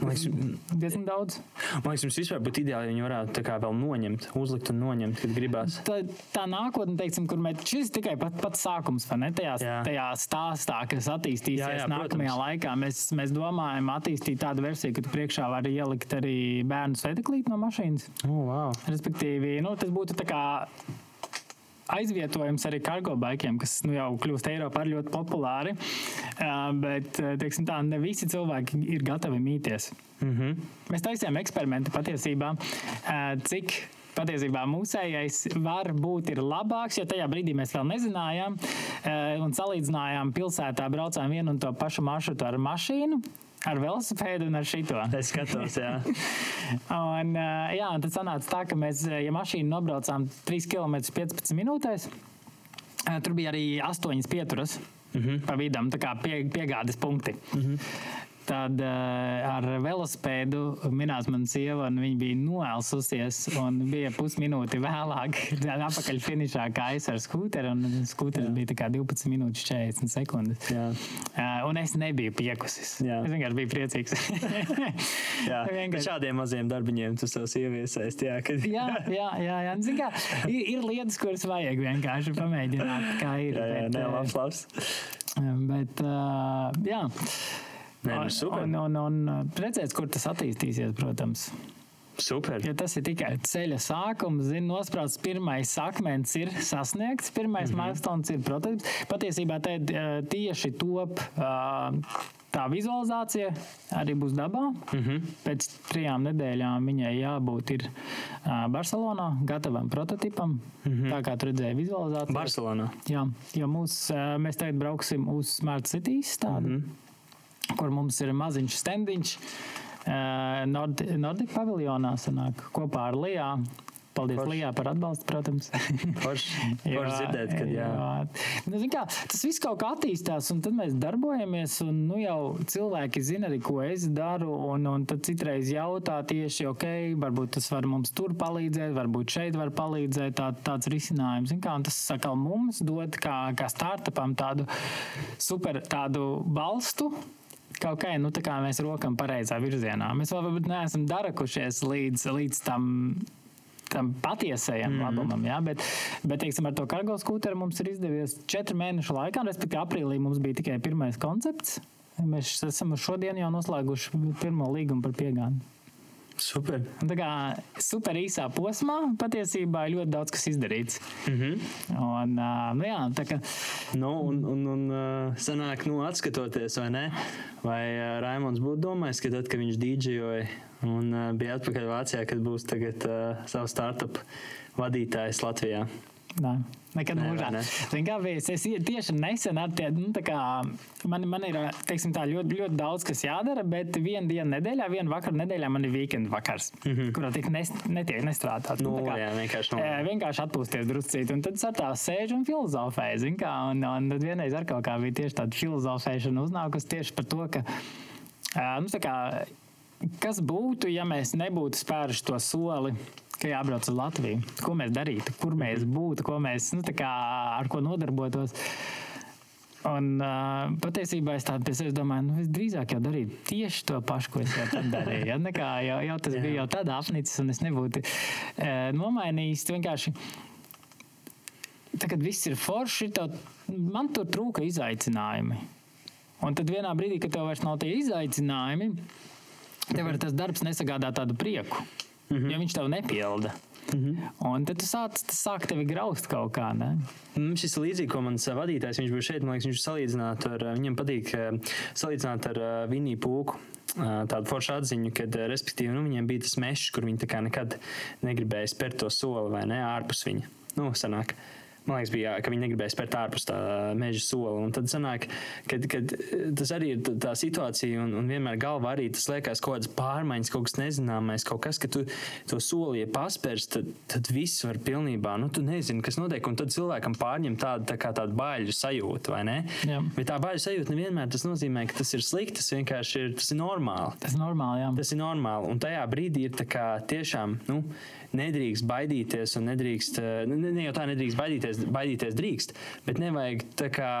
Man liekas, Diezgan daudz. man liekas, jums vispār būtu ideāli, ja viņi varētu tā kā vēl noņemt, uzlikt un noņemt, kad gribās. Tā, tā nākotne, teiksim, kur mēs šis tikai pat, pats sākums, vai ne? Tajā, Jā. tajā stāstā, kas attīstīsies Jā, jā, nākamajā protams. laikā. Mēs, mēs domājam, attīstīt tādu versiju, ka priekšā vari ielikt arī bērnu sveteklīti no mašīnas. Oh, wow. Respektīvi, nu, tas būtu tā kā aizvietojums arī kargo baikiem, kas nu, jau kļūst Eiropā ļoti populāri. Bet, teiksim tā, ne visi cilvēki ir gatavi mīties. Mm -hmm. Mēs taisījām eksperimentu patiesībā, cik patiesībā mūsējais var būt ir labāks, jo tajā brīdī mēs vēl nezinājām un salīdzinājām pilsētā braucām vienu un to pašu maršrutu ar mašīnu. Ar velosipēdu un ar šito. *laughs* Es skatos, jā. *laughs* Un, uh, jā, un tad sanāca tā, ka mēs, uh, ja mašīnu nobraucām 3 km 15 minūtēs, uh, tur bija arī 8 pieturas mm -hmm. pa vidam, tā kā pie, piegādes punkti. Mm -hmm. Tad uh, ar velosipēdu minēs mana sieva, un viņa bija noelsusies. un Bija pusminūti vēlāk, *laughs* atpakaļ finišā, kā es ar skūteri. un Skūteris bija tā kā 12 minūtes 40 sekundes. Jā. Uh, un es nebiju piekusis. Jā. Es vienkārši biju priecīgs. *laughs* Jā, *laughs* Vienkārši- šādiem maziem darbiņiem tu savus ieviesaisti. Jā, kad... jā, jā, jā. jā. Zin, kā, ir, ir lietas, kuras vajag vienkārši pamēģināt, kā ir. jā, jā bet, nē, eh, labs, labs. bet uh, jā. Nē, nu, super. Un, un, un redzēs, kur tas attīstīsies, protams. Super. Jo tas ir tikai ceļa sākums. Zinu, nosprāsts pirmais akmens ir sasniegts, pirmais mm -hmm. milestone ir prototyps. Patiesībā te uh, tieši top uh, tā vizualizācija arī būs dabā. Mm. -hmm. Pēc trijām nedēļām viņai jābūt ir, uh, Barcelonā, gatavam prototipam. Mm -hmm. Tā kā tu redzēji vizualizāciju. Barcelonā. Jā, jo mūs, uh, mēs tagad brauksim uz Smart Cities, tādu, mm -hmm. Kur mums ir maziņš standiņš. Nord, Nordic paviljonā sanāk kopā ar Lijā. Paldies Forši. Lijā par atbalstu, protams. *laughs* Forši *laughs* forši dzirdēt, ka jā. Nu, zini kā, tas viss kaut kā attīstās, un tad mēs darbojamies. Un, nu, jau cilvēki zina arī, ko es daru. Un, un tad citreiz jautā tieši, ok, varbūt tas var mums tur palīdzēt, varbūt šeit var palīdzēt. Tā, tāds risinājums. Kā, un tas atkal mums dod kā, kā startupam tādu super tādu balstu. Kaut kā, nu, tā kā mēs rokam pareizā virzienā. Mēs vēl neesam darakušies līdz, līdz tam tam patiesajam mm labumam. Ja? Bet, bet teiksim, ar to kargo skūteru mums ir izdevies četru mēnešu laikā, respektīvi, aprīlī mums bija tikai pirmais koncepts. Mēs esam šodien jau noslēguši pirmo līgumu par piegādi. Super. Tā kā super īsā posmā patiesībā ir ļoti daudz kas izdarīts. Mm -hmm. Un, ā, nu jā, tā kā, Nu, un, un, un uh, sanāk, nu, atskatoties, vai ne? Vai uh, Raimons būtu domājis, ka tad, kad viņš dīdžejoja un uh, bija atpakaļ Vācijā, kad būs tagad uh, savu startup vadītājs Latvijā? Nē, nekad Nē, mūžā. vai ne? Zini, kā bijis? Es ie- tieši nesen ar tie, nu, kā, man, man ir teiksim, tā, ļoti, ļoti daudz, kas jādara, bet vienu dienu nedēļā, vienu vakaru nedēļā man ir weekend vakars, mm -hmm. kurā tik nes, netiek nestrādāt. Mhm. Nu, tā kā, jā, vienkārši nav. vienkārši atpūsties druscīt. Un tad es ar tā sēžu un filozofēju. Kā, un, un tad vienreiz ar kaut kā bija tieši tāda filozofēšana uznākusi tieši par to, ka, nu, kā, kas būtu, ja mēs nebūtu spēruši to soli. Ka jābrauc uz Latviju. Ko mēs darītu, kur mēs būtu, ko mēs, nu, tā kā, ar ko nodarbotos. Un uh, patiesībā es tādu pie sevis domāju, nu, es drīzāk jau darītu tieši to pašu, ko es jau tad darīju. Ja? Nekā, jau, jau tas bija jau tad apnicis, un es nebūtu uh, nomainījis. Vienkārši tagad viss ir forši, tad man tur trūka izaicinājumi. Un tad vienā brīdī, kad tev vairs nav tie izaicinājumi, tev arī tas darbs nesagādā tādu prieku, mm -hmm. jo viņš tev nepilda. Mm -hmm. Un tad tu sāc, tas sāk tevi graust kaut kā. Ne? Mm, Šis ir līdzīgs, ko mans vadītājs, viņš bija šeit, man liekas, viņš salīdzinātu ar, ā, viņam patīk ā, salīdzināt ar ā, Viniju Pūku. Tādu foršu atziņu, kad, ā, respektīvi, nu, viņiem bija tas mežs, kur viņi nekad negribēja spērt to soli vai ne, ārpus viņa. Nu, sanāk. Man liekas, bija, jā, ka viņi negribēja spērt ārpus tā meža soli. Un tad sanāk, kad, kad tas arī ir tā- situācija, un, un vienmēr galvā arī tas liekas kaut kādas pārmaiņas, kaut kas nezināmais, kaut kas, ka tu to soli, ja paspērs, tad, tad viss var pilnībā, nu, tu nezini, kas notiek, un tad cilvēkam pārņem tādu, tā kā tādu baiļu sajūtu, vai ne? Jā. Bet tā baiļu sajūta nevienmēr tas nozīmē, ka tas ir slikti, tas vienkārši ir, tas ir normāli. Tas ir normāli. Jā. Tas ir normāli. Un tajā brīdī ir tā kā tiešām nu, nedrīkst baidīties, un nedrīkst, eh, ne, ne jau tā nedrīkst baidīties, baidīties drīkst, bet nevajag tā kā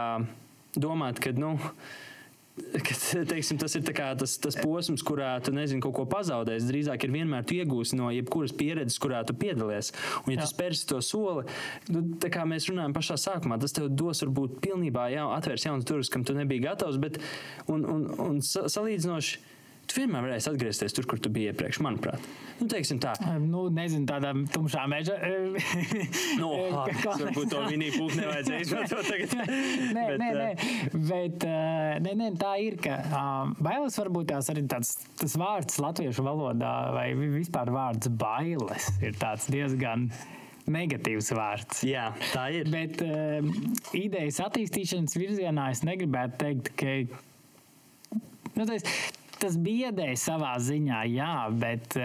domāt, ka. Nu, Kad, *laughs* teiksim, tas ir tas, tas posms, kurā tu nezini, kaut ko pazaudēsi. Drīzāk ir vienmēr tu iegūsi no jebkuras pieredzes, kurā tu piedalies. Un, ja Jā. tu spērsi to soli, nu, tā kā mēs runājam pašā sākumā, tas tev dos varbūt pilnībā jau atvērs jaunas durvis, kam tu nebija gatavs. Bet, un, un, un sa- salīdzinoši, tu vienmēr varēsi atgriezties tur, kur tu biji iepriekš, manuprāt. Nu, teiksim tā. Nu, nezinu, tādā tumšā mežā. Nu, ha, varbūt to vinīju pūku nevajadzēja *laughs* izmantot tagad. nē, *laughs* Bet, nē, nē. Bet, nē, nē, tā ir. Ka, uh, bailes varbūt tās arī tāds tas vārds latviešu valodā, vai vi- vispār vārds bailes, ir tāds diezgan negatīvs vārds. Jā, tā ir. Bet uh, idejas attīstīšanas virzienā es negribētu teikt, ka nu, tas, tas biedēja savā ziņā, jā, bet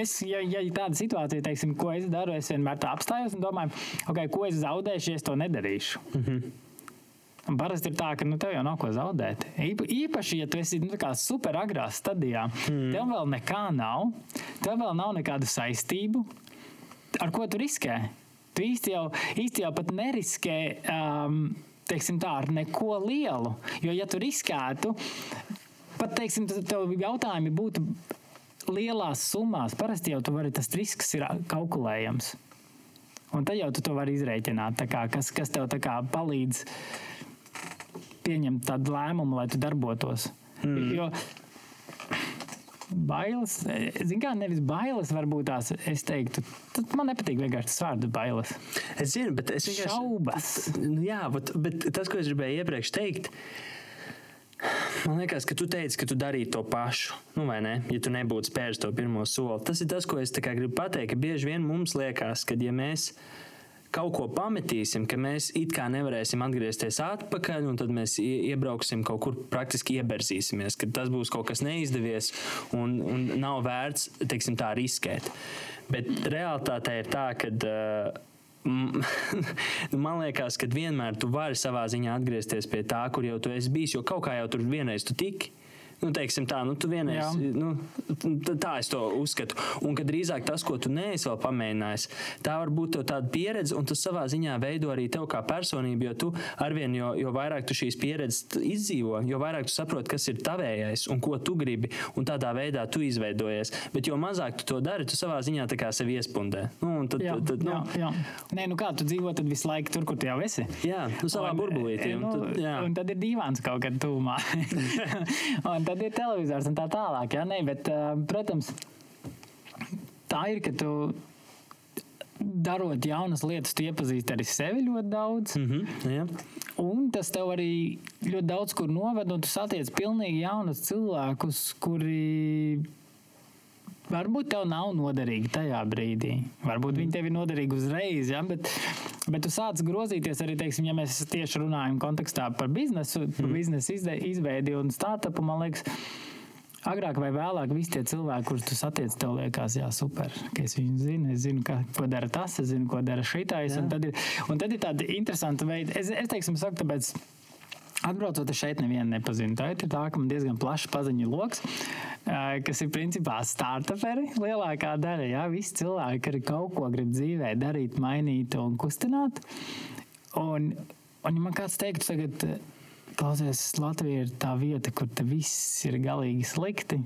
es, ja, ja tāda situācija, teiksim, ko es daru, es vienmēr tā apstājos un domāju, okay, ko es zaudēšu, ja es to nedarīšu. Mm -hmm. Un parasti ir tā, ka nu, tev jau nav ko zaudēt. Īpa, īpaši, ja tu esi nu, super agrā stadijā, mm. tev vēl nekā nav, tev vēl nav nekādu saistību. Ar ko tu riskē? Tu īsti jau, īsti jau pat neriskē um, teiksim, tā, ar neko lielu. Jo, ja tu riskētu, pat teiksim, tev jautājumi būtu lielās summās. Parasti jau vari, tas risks ir kalkulējams. Un tad jau tu to vari izrēķināt, tā kā, kas, kas tev palīdz pieņemt tādu lēmumu, lai tu darbotos. Mm. Jo bailes, zinu, kā nevis bailes, varbūt tās, es teiktu, tad man nepatīk vienkārši tas vārds bailes. Es zinu, bet es vienkārši. Šaubas. Nu, jā, bet, bet tas, ko es gribēju iepriekš teikt, Man liekas, ka tu teici, ka tu darītu to pašu. Nu, vai ne? Ja tu nebūtu spēris to pirmo soli. Tas ir tas, ko es gribu pateikt. Ka bieži vien mums liekas, ka ja mēs kaut ko pametīsim, ka mēs it kā nevarēsim atgriezties atpakaļ, un tad mēs iebrauksim kaut kur praktiski ieberzīsimies, ka tas būs kaut kas neizdevies un, un nav vērts, teiksim, tā riskēt. Bet realitāte ir tā, ka. Uh, *laughs* man liekas, ka vienmēr tu vari savā ziņā atgriezties pie tā, kur jau tu esi bijis, jo kaut kā jau tur vienreiz tu tiki. Nu, teiksim tā, nu, vienreiz, nu, tā es to uzskatu. Un kad drīzāk tas, ko tu neesi vēl pamēģinājis, tā var būt tāda pieredze, un tas savā ziņā veido arī tev kā personību, jo tu arvien, jo, jo vairāk tu šīs pieredzes izdzīvo, jo vairāk tu saproti, kas ir tavējais un ko tu gribi, un tādā veidā tu izveidojies. Bet jo mazāk tu to dari, tu savā ziņā tā kā sevi iespundē. Nu, tad, jā, tad, nu, jā, jā. Nē, nu kā tu dzīvo tad visu laiku tur, kur tu jau esi? Jā, nu, savā un, burbulītī. Nu, un, tad, jā. un tad ir dīvāns kaut kad tūmā. *laughs* un tad ir televizors un tā tālāk. Jā, Nē, bet, protams, tā ir, ka tu darot jaunas lietas, tu iepazīsti arī sevi ļoti daudz. Mm -hmm, yeah. Un tas tev arī ļoti daudz kur noved, un tu satiec pilnīgi jaunus cilvēkus, kuri varbūt tev nav noderīgi tajā brīdī. Varbūt viņi tev ir noderīgi uzreiz, ja? bet, bet tu sāc grozīties arī, teiksim, ja mēs tieši runājam kontekstā par biznesu, par mm. biznesa izveidi un startupu, man liekas, agrāk vai vēlāk visi tie cilvēki, kurus tu satiec, tev liekas, jā, super, ka es viņu zinu, es zinu, ka, ko dara tas, es zinu, ko dara šitais. Un tad, ir, un tad ir tāda interesanta veida, es, es teiksim, saku, tāpēc. Atbraucot šeit, nevienu nepazinu. Tā ir tā, ka man diezgan plašs paziņu lokus, kas ir principā startuperi. Lielākā daļa, jā, visi cilvēki, kuri kaut ko grib dzīvē darīt, mainīt un kustināt. Un, un ja man kāds teiktu, tagad, Klausies, Latvija ir tā vieta, kur viss ir galīgi slikti.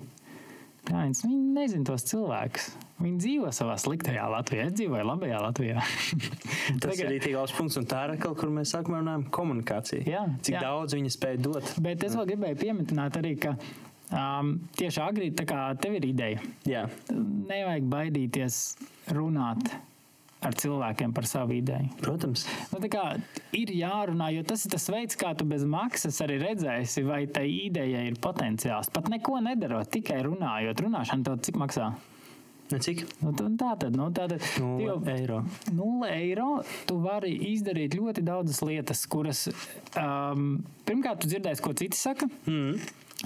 Kāds, viņi nezina tos cilvēkus. Viņi dzīvo savā sliktajā Latvijā. Es dzīvoju labajā Latvijā. *laughs* Tas Tagad... ir arī labs punkts, un tā ir atkal, kur mēs sākumā runājam, komunikācija. Jā, Cik jā. daudz viņi spēj dot. Bet es vēl gribēju pieminēt arī, ka um, tieši agrīt, tā kā tev ir ideja. Jā. Nevajag baidīties runāt ar cilvēkiem par savu ideju. Protams. Nu, kā, ir jārunā, jo tas ir tas veids, kā tu bez maksas arī redzēsi, vai tai idejai ir potenciāls. Pat neko nedarot, tikai runājot. Runāšana tev cik maksā? Ne cik? Nu, tā tad, nu, tā tad 0 eiro. 0 eiro. Tu vari izdarīt ļoti daudzas lietas, kuras um, pirmkārt, tu dzirdēsi, ko citi saka. Mm.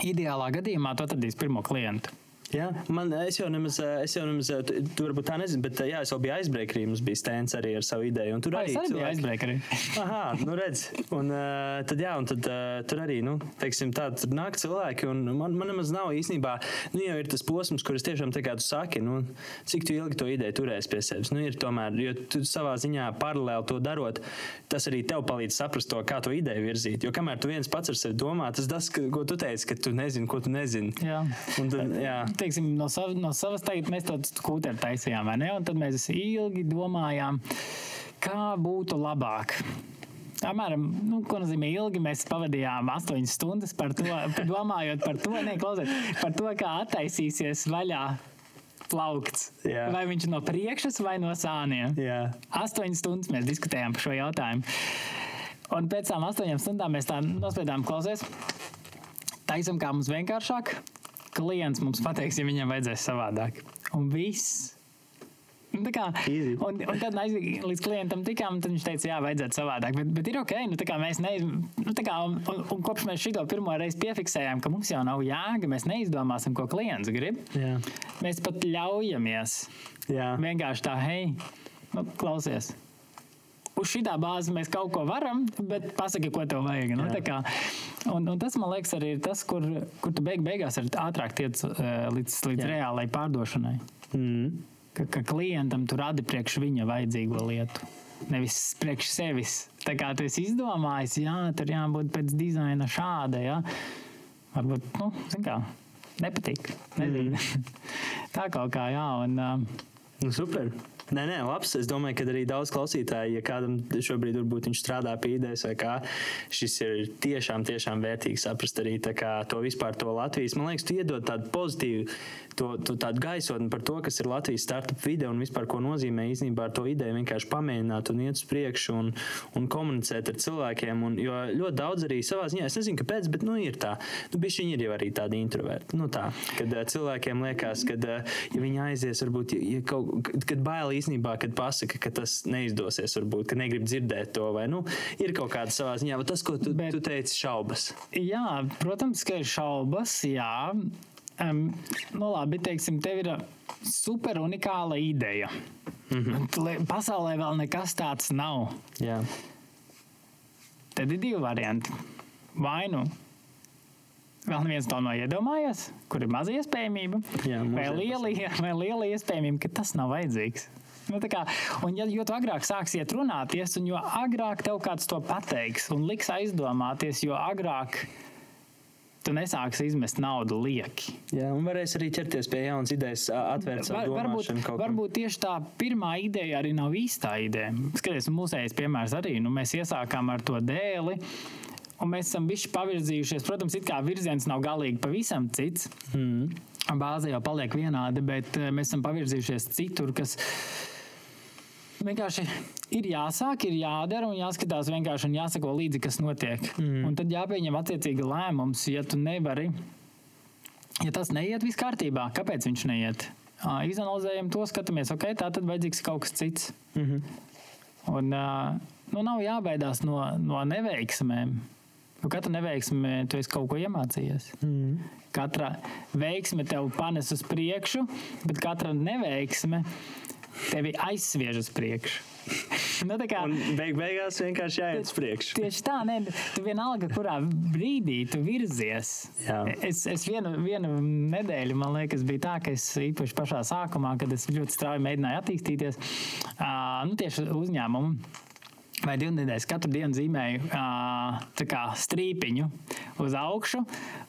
Ideālā gadījumā tu atradīsi pirmo klientu. Jā, man, es jau nemaz, es jau nemaz, tu, tu varbūt tā nezini, bet jā, es vēl biju aizbreakerī, mums bija stēns arī ar savu ideju. Tur arī bija cilvēki... aizbreakerī. Aha, nu redz. Un uh, tad, jā, un tad uh, tur arī, nu, teiksim, tā, tur nāk cilvēki, un man, man nemaz nav īstenībā, nu, jau ir tas posms, kur es tiešām, tā kā tu saki, nu, cik tu ilgi to ideju turēsi pie sevis. Nu, ir tomēr, jo tu savā ziņā paralēli to darot, tas arī tev palīdz saprast to, kā to ideju virzīt. Jo kamēr tu viens pats ar sevi domā, tas tas, ko tu teici, ka tu nezini, ko tu nezini. Jā. Un tad, jā teiksim, no, sav, no savas teikt, mēs to skūteri taisījām, vai ne? Un tad mēs ilgi domājām, kā būtu labāk. Apmēram, nu, ko nozīmē ilgi, mēs pavadījām 8 stundas par to, domājot par to, ne, klausiet, par to, kā attaisīsies vaļā plaukts. Jā. Vai viņš no priekšas vai no sāniem? Jā. Astoņas stundas mēs diskutējām par šo jautājumu. Un pēc tam astoņām stundām mēs tā nospriedām, klausies, taisam kā mums vienkāršāk, klients mums pateiks, ja viņam vajadzēs savādāk. Un viss. Nu, kā, un, un tad aiz, līdz klientam tikām, tad viņš teica, jā, vajadzētu savādāk. Bet, bet ir ok, nu, mēs neiz, nu, kā, un, un, un kopš mēs šo pirmo reizi piefiksējām, ka mums jau nav jēga, mēs neizdomāsim, ko klients grib. Jā. Mēs pat ļaujamies. Jā. Vienkārši tā, hei, nu, klausies uz šī bāzes mēs kaut ko varam, bet pasaki, ko tev vajag. Nu, kā, un, un tas, man liekas, arī ir tas, kur, kur tu beig, beigās ātrāk tiec uh, līdz, līdz Jā. reālai pārdošanai. Mm. Ka, ka klientam tu radi priekš viņa vajadzīgo lietu. Nevis priekš sevis. Tā kā tu esi izdomājis, jā, tur jābūt pēc dizaina šāda. Jā. Varbūt, nu, kā, nepatīk. Nezinu. Mm. *laughs* Tā kaut kā, jā. Un, uh, nu, super. Nē, nē, labs. Es domāju, ka arī daudz klausītāju, ja kādam šobrīd varbūt viņš strādā pie idejas vai kā, šis ir tiešām, tiešām vērtīgi saprast arī kā, to vispār to Latvijas. Man liekas, tu iedod tādu pozitīvu, to, to tādu gaisotni par to, kas ir Latvijas startup vide un vispār ko nozīmē īstenībā ar to ideju vienkārši pamēģināt un iet uz priekšu un, un komunicēt ar cilvēkiem. Un, jo ļoti daudz arī savā ziņā, es nezinu, kāpēc, bet nu, ir tā. Nu, Bišķi ir jau arī tādi introverti. Nu, tā, kad uh, cilvēkiem liekas, ka, uh, ja viņi aizies, varbūt, ja, ja kaut, kad bailīgi īstenībā, kad pasaka, ka tas neizdosies, varbūt, ka negrib dzirdēt to, vai nu, ir kaut kāda savā ziņā, vai tas, ko tu, Bet, tu teici, šaubas. Jā, protams, ka ir šaubas, jā. Um, nu labi, teiksim, tev ir super unikāla ideja. Mm -hmm. Pasaulē vēl nekas tāds nav. Jā. Tad ir divi varianti. Vai nu Vēl neviens to nav iedomājies, kur ir maza iespējamība, Jā, vai, liela, *laughs* vai liela iespējamība, ka tas nav vajadzīgs. Nu, kā, un, ja, jo agrāk sāksiet runāties, un jo agrāk tev kāds to pateiks un liks aizdomāties, jo agrāk tu nesāksi izmest naudu lieki. Jā, un varēs arī ķerties pie jaunas idejas, atvērt savu Var, varbūt, varbūt tieši tā pirmā ideja arī nav īstā ideja. Skaties, mūsējais piemērs arī, nu, mēs iesākām ar to dēli. Un mēs esam bijuši pavirzījušies. Protams, it kā virziens nav galīgi pavisam cits. Mm. Bāze jau paliek vienāda, bet mēs esam pavirzījušies citur, kas vienkārši ir jāsāk, ir jādara un jāskatās vienkārši un jāsako līdzi, kas notiek. Mm. Un tad jāpieņem attiecīgi lēmums, ja tu nevari. Ja tas neiet, viss kārtībā. Kāpēc viņš neiet? Izanalizējam to, skatāmies, ok, tā tad vajadzīgs kaut kas cits. Mm -hmm. Un nu, nav jābaidās no, no neveiksmēm. Nu, katra neveiksme, tu esi kaut ko iemācījies. Mm. Katra veiksme tev panes uz priekšu, bet katra neveiksme tevi aizsviež uz priekšu. *laughs* nu, kā, un beig beigās vienkārši jāiet uz priekšu. Tieši tā, ne, tu vienalga, kurā brīdī tu virzies. Jā. Es, es vienu, vienu nedēļu, man liekas, bija tā, ka es īpaši pašā sākumā, kad es ļoti strauji mēģināju attīstīties, uh, nu, tieši uzņēmumu vai divas nedēļas katru dienu zīmēju uh, strīpiņu uz augšu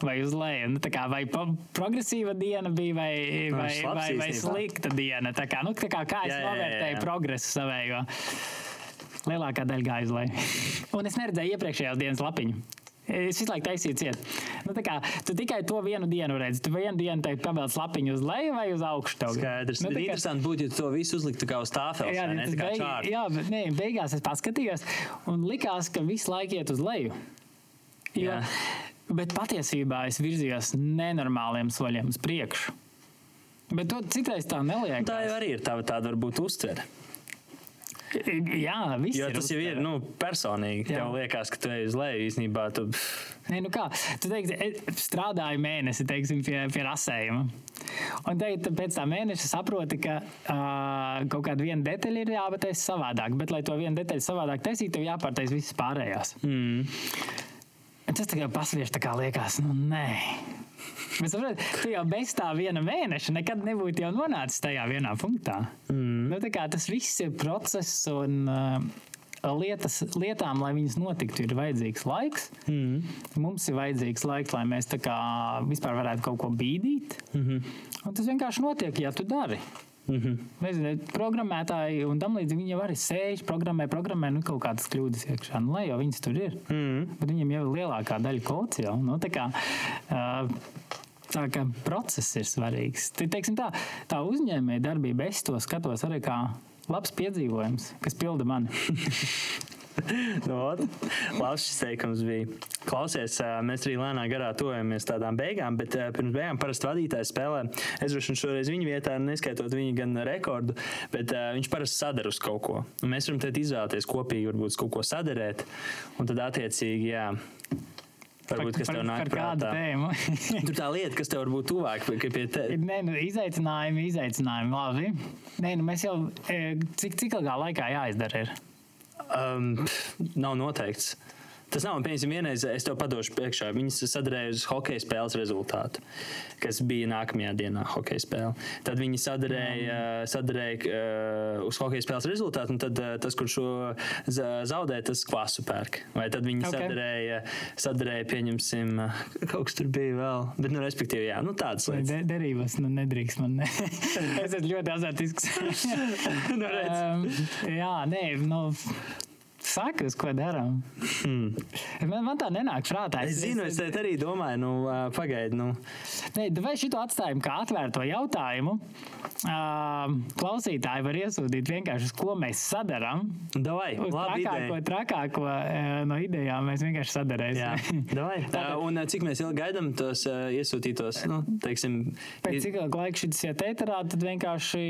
vai uz leju. Nu, kā, vai progresīva diena bija vai, vai, vai, vai, vai slikta diena. Tā kā, nu, tā kā, kā es jā, novērtēju jā, jā. progresu savējo. Lielākā daļa gāja uz leju. Un es neredzēju iepriekšējās dienas lapiņu. Es visu laiku taisīju ciet. Nu, kā, tu tikai to vienu dienu redzi. Tu vienu dienu teikt, pabēdz lapiņu uz leju vai uz augšu. Tev. Skaidrs. Nu, kā... Interesanti būtu, ja to visu uzliktu kā uz tāfeles. Jā, ne, beig... jā bet ne, beigās es paskatījos un likās, ka visu laiku iet uz leju. Jo, jā. bet patiesībā es virzījos nenormāliem soļiem uz priekšu. Bet to citreiz tā neliek. Tā jau arī ir tāda, tāda varbūt uztvere. *laughs* Jā, viss jo tas jau ir nu, personīgi. Jā. Tev liekas, ka tu ej uz leju īstenībā. Tu... Nē, nu kā, tu teiksi, strādāju mēnesi teiksim, pie, pie rasējuma. Un tagad, pēc tam mēneša saproti, ka uh, kaut kāda viena detaļa ir jāpataisa savādāk. Bet, lai to vienu detaļu savādāk taisītu, tev jāpārtaisa visas pārējās. Mm. Tas tikai pasviež tā kā liekas, nu nē. Bet saprot, tu jau bez tā viena mēneša nekad nebūtu nonācis tajā vienā punktā. Mm. Nu, tas viss ir process un uh, lietas, lietām, lai viņas notiktu, ir vajadzīgs laiks. Mm. Mums ir vajadzīgs laiks, lai mēs vispār varētu kaut ko bīdīt. Mm -hmm. Un tas vienkārši notiek, ja tu dari. Mm -hmm. Nezinu, programmētāji un tam līdzīgi viņi jau arī sēž, programmē, programmē, nu kaut kādas kļūdas iekšā. Nu, lai jau viņas tur ir. Mm -hmm. Bet viņiem jau ir lielākā daļa kods jau. Nu, tā kā, uh, Tā kā process ir svarīgs. Te, tā, tā uzņēmēja darbība, es to skatos arī kā labs piedzīvojums, kas pilda mani. no, *laughs* nu, Labs šis teikums bija. Klausies, mēs arī lēnām garā tojamies tādām beigām, bet pirms beigām parasti vadītājs spēlē. Es droši vien šoreiz viņa vietā, neskaitot viņa gan rekordu, bet viņš parasti sadara uz kaut ko. Un mēs varam tad izvēlēties kopīgi, varbūt kaut ko sadarēt, un tad attiecīgi, jā. Varbūt, kas tev nāk prātā. Tur *laughs* tā lieta, kas tev varbūt tuvāk pie tevis. *laughs* Nē, nu, izaicinājumi, izaicinājumi, labi. Nē, nu, mēs jau, cik, cik ilgā laikā jāizdara ir? Um, nav noteikts. Tas nav, piemēram, vienreiz es tev padošu priekšā. Viņas sadarīja uz hokeja spēles rezultātu, kas bija nākamajā dienā hokeja spēle. Tad viņi sadarīja, sadarīja uh, uz hokeja spēles rezultātu, un tad uh, tas, kurš šo zaudē, tas kvasu pērk. Vai tad viņi okay. sadarīja, sadarīja, pieņemsim, kaut kas tur bija vēl. Bet, nu, respektīvi, jā, nu tādas lietas. De, derības, nu, nedrīkst man. Ne. *laughs* es esmu ļoti azartisks. *laughs* nu, um, jā, nē, nu. Saka, uz ko darām. Hmm. Man, man tā nenāk prātā. Es, es zinu, es, es arī domāju, nu, pagaidi. Nu. Nē, vai šito atstājam kā atvērto jautājumu? Klausītāji var iesūtīt vienkārši, uz ko mēs sadarām. Davai, trakāko, trakāko uh, no idejām mēs vienkārši sadarēsim. *laughs* un cik mēs ilgi gaidām tos iesūtītos? Nu, teiksim, Pēc cik laika šis iet ēterā, tad vienkārši...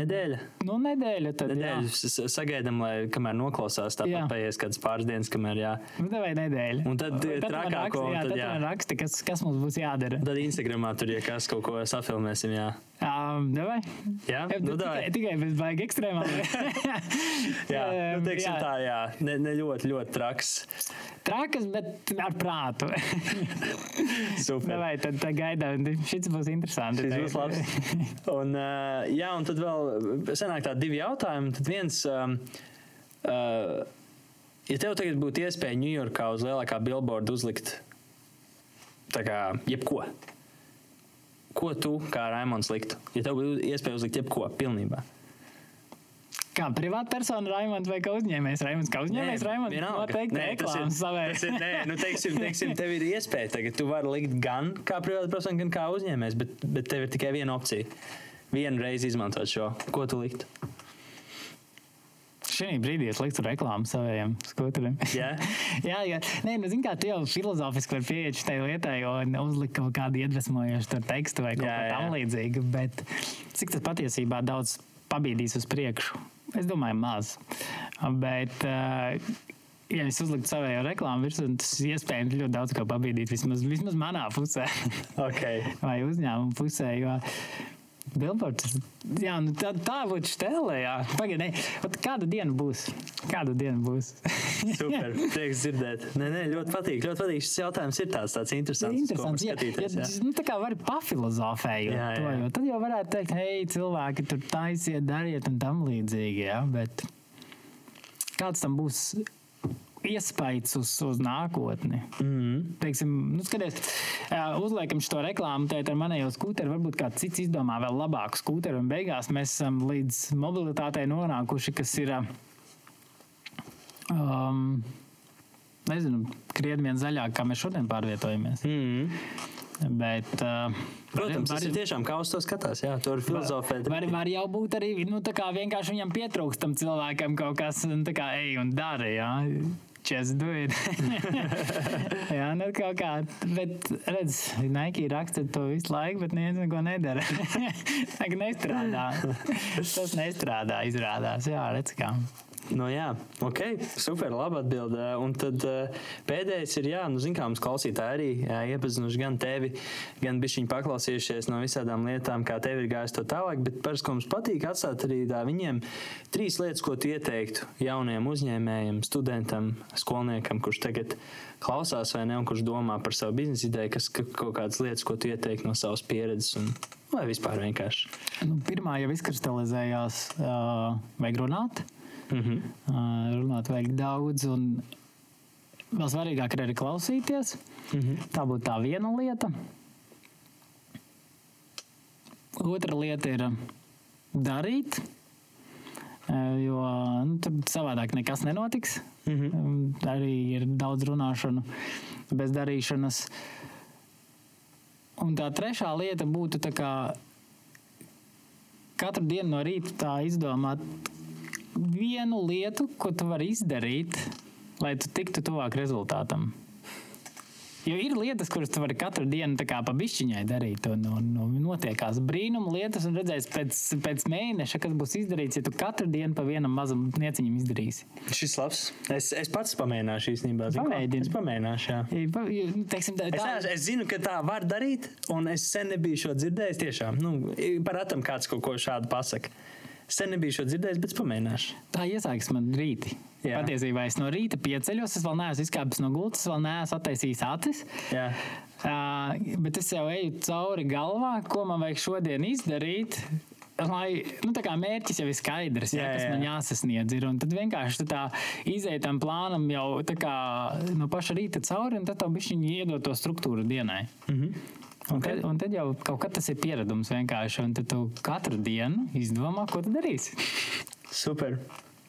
Nedēļa. Nu, nedēļa tad, nedēļa. Sagaidām, lai kamēr noklausās tā jā. paies kādas pāris dienas, kamēr jā. Nu, vai nedēļa. Un tad, tad trakāko. Jā, tad, jā. raksti, kas, kas mums būs jādara. Tad Instagramā tur, ja kas kaut ko safilmēsim, jā. Um, davai. Jā, nu, tikai, tikai bez baigi ekstrēmāli. *laughs* *laughs* jā, nu, teiksim jā. tā, jā. Ne, ne ļoti, ļoti traks. Trakas, bet ar prātu. *laughs* Super. Davai, tad tā gaidām. Šis būs interesanti. Šis būs labs. Un, uh, jā, un tad vēl senāk tādi divi jautājumi. Tad viens. Um, uh, ja tev tagad būtu iespēja Ņujorkā uz lielākā billboarda uzlikt kā, jebko, ko tu kā Raimons liktu? Ja tev būtu iespēja uzlikt jebko pilnībā. Kā privātpersona Raimons vai kā uzņēmējs Raimons? Kā uzņēmējs Raimons? Noteikti nē, reklāmas savai. Nē, nu teiksim, teiksim, tev ir iespēja tagad. Tu vari likt gan kā privātpersona, gan kā uzņēmējs, bet, bet tev ir tikai viena opcija. Vienu reizi izmantot šo. Ko tu liktu? Šī brīdī es liktu reklāmu saviem skuteriem. Yeah. *laughs* jā, jā. Nē, nu, zini, kā tu jau filozofiski vari pieiet šai lietai, un uzlikt kaut kādu iedvesmojošu tekstu vai kaut ko tam līdzīgu, bet cik tas patiesībā daudz pabīdīs uz priekšu? Es domāju, maz. Bet, uh, ja es uzliktu savējo reklāmu virsū, tas iespējams ļoti daudz ko pabīdīt. Vismaz, vismaz manā pusē. okay. *laughs* Vai uzņēmuma pusē. Jo, Billboards. Jā, nu tā, tā būtu stēlē. Pagaidiet, kāda diena būs? Kāda diena būs? *laughs* Super, prieks dzirdēt. Nē, nē, ļoti patīk. Ļoti patīk. Šis jautājums ir tāds, tāds interesants. interesants jā, ja, jā. Nu, tā kā var pafilozofēt, jā, jā. jo tad jau varētu teikt, hei, cilvēki tur taisiet, dariet un tam līdzīgi. Jā, bet kāds tam būs? Iespējas uz, uz nākotni. Mm. Teiksim, nu, skaties, uzliekam šo reklāmu, tad ar manējo skūteri varbūt kāds cits izdomā vēl labāku skūteri, un beigās mēs esam līdz mobilitātei nonākuši, kas ir. Um, nezinu, krietni vien zaļāk, kā mēs šodien pārvietojamies. Mm. Bet, uh, Protams, var, tas ir tiešām kā uz to skatās. Jā, tur ir filozofēt. Var, var jau būt arī nu, vienkārši viņam pietrūkstam cilvēkam kaut kas, un tā kā ej un dara. Jā just do it. Jā, nu kaut kā, bet redz, Nike raksta to visu laiku, bet neviens neko nedara. *laughs* Tagad nestrādā. Tas nestrādā, izrādās. Jā, redz kā. Nu, jā, ok, super, labi atbildē. Un tad uh, pēdējais ir, jā, nu, zin, kā mums klausītāji arī jā, iepazinuši gan tevi, gan bišķiņi paklausījušies no visādām lietām, kā tev ir gājis to tālāk, bet parasti, ko mums patīk atstāt arī tā viņiem trīs lietas, ko tu ieteiktu jauniem uzņēmējiem, studentam, skolniekam, kurš tagad klausās vai ne, un kurš domā par savu biznesa ideju, kas kaut kādas lietas, ko tu ieteiktu no savas pieredzes. Un, Vai vispār vienkārši? Nu, pirmā jau izkristalizējās, uh, vajag runāt. Mm -hmm. uh, runāt vajag daudz, un vēl svarīgāk ir arī klausīties. Mm -hmm. Tā būtu tā viena lieta. Otra lieta ir darīt, jo nu, tur savādāk nekas nenotiks. Mm -hmm. Arī ir daudz runāšanu bez darīšanas. Un tā trešā lieta būtu tā kā katru dienu no rīta izdomāt, vienu lietu, ko tu vari izdarīt, lai tu tiktu tuvāk rezultātam. Jo ir lietas, kuras tu vari katru dienu tā kā pa bišķiņai darīt, un, un, un notiekās brīnuma lietas, un redzēs pēc, pēc mēneša, kas būs izdarīts, ja tu katru dienu pa vienam mazam nieciņam izdarīsi. Šis labs. Es, es pats pamēģināšu īstenībā. Pamēģini. Es pamēģināšu, jā. Ja, teiksim, tā, tā... Es, es zinu, ka tā var darīt, un es sen nebiju šo dzirdējis tiešām. Nu, par atam kāds kaut ko šādu pasaka. Sen nebiju šo dzirdējis, bet pamēģināšu. Tā iesākas man rīti. Jā. Patiesībā es no rīta pieceļos, es vēl neesmu izkāpis no gultas, vēl neesmu attaisījis acis. Jā. Uh, bet es jau eju cauri galvā, ko man vajag šodien izdarīt. Lai, nu, tā kā mērķis jau ir skaidrs, jā, Jā, kas jā. man jāsasniedz. Ir, tad vienkārši tā izēj tam plānam jau tā kā no paša rīta cauri, un tad tev bišķiņi iedod to struktūru dienai. Mm -hmm. Un, tad, un tad jau kaut kas tas ir pieredums vienkārši, un tad tu katru dienu izdomā, ko tu darīsi. Super.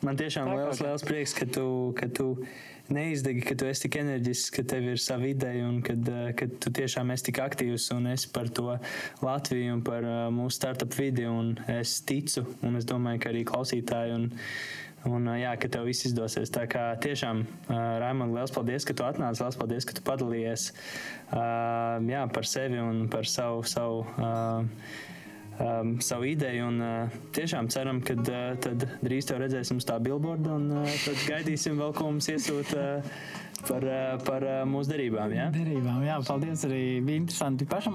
Man tiešām Tā liels, kā- liels prieks, ka tu, ka tu neizdegi, ka tu esi tik enerģisks, ka tev ir sava ideja un kad, eh, ka tu tiešām esi tik aktīvs un esi par to Latviju un par eh, mūsu startup vidi. Un es ticu, un es domāju, ka arī klausītāji. Un, Un, jā, ka tev viss izdosies. Tā kā tiešām, Raimond, liels paldies, ka tu atnāci. Liels paldies, ka tu padalījies jā, par sevi un par savu, savu um, savu ideju. Un, uh, tiešām ceram, ka uh, drīz tev redzēsim uz tā billboarda un uh, tad gaidīsim vēl, ko mums iesūta uh, par, uh, par uh, mūsu derībām. Ja? Derībām, jā, paldies arī. Bija interesanti pašam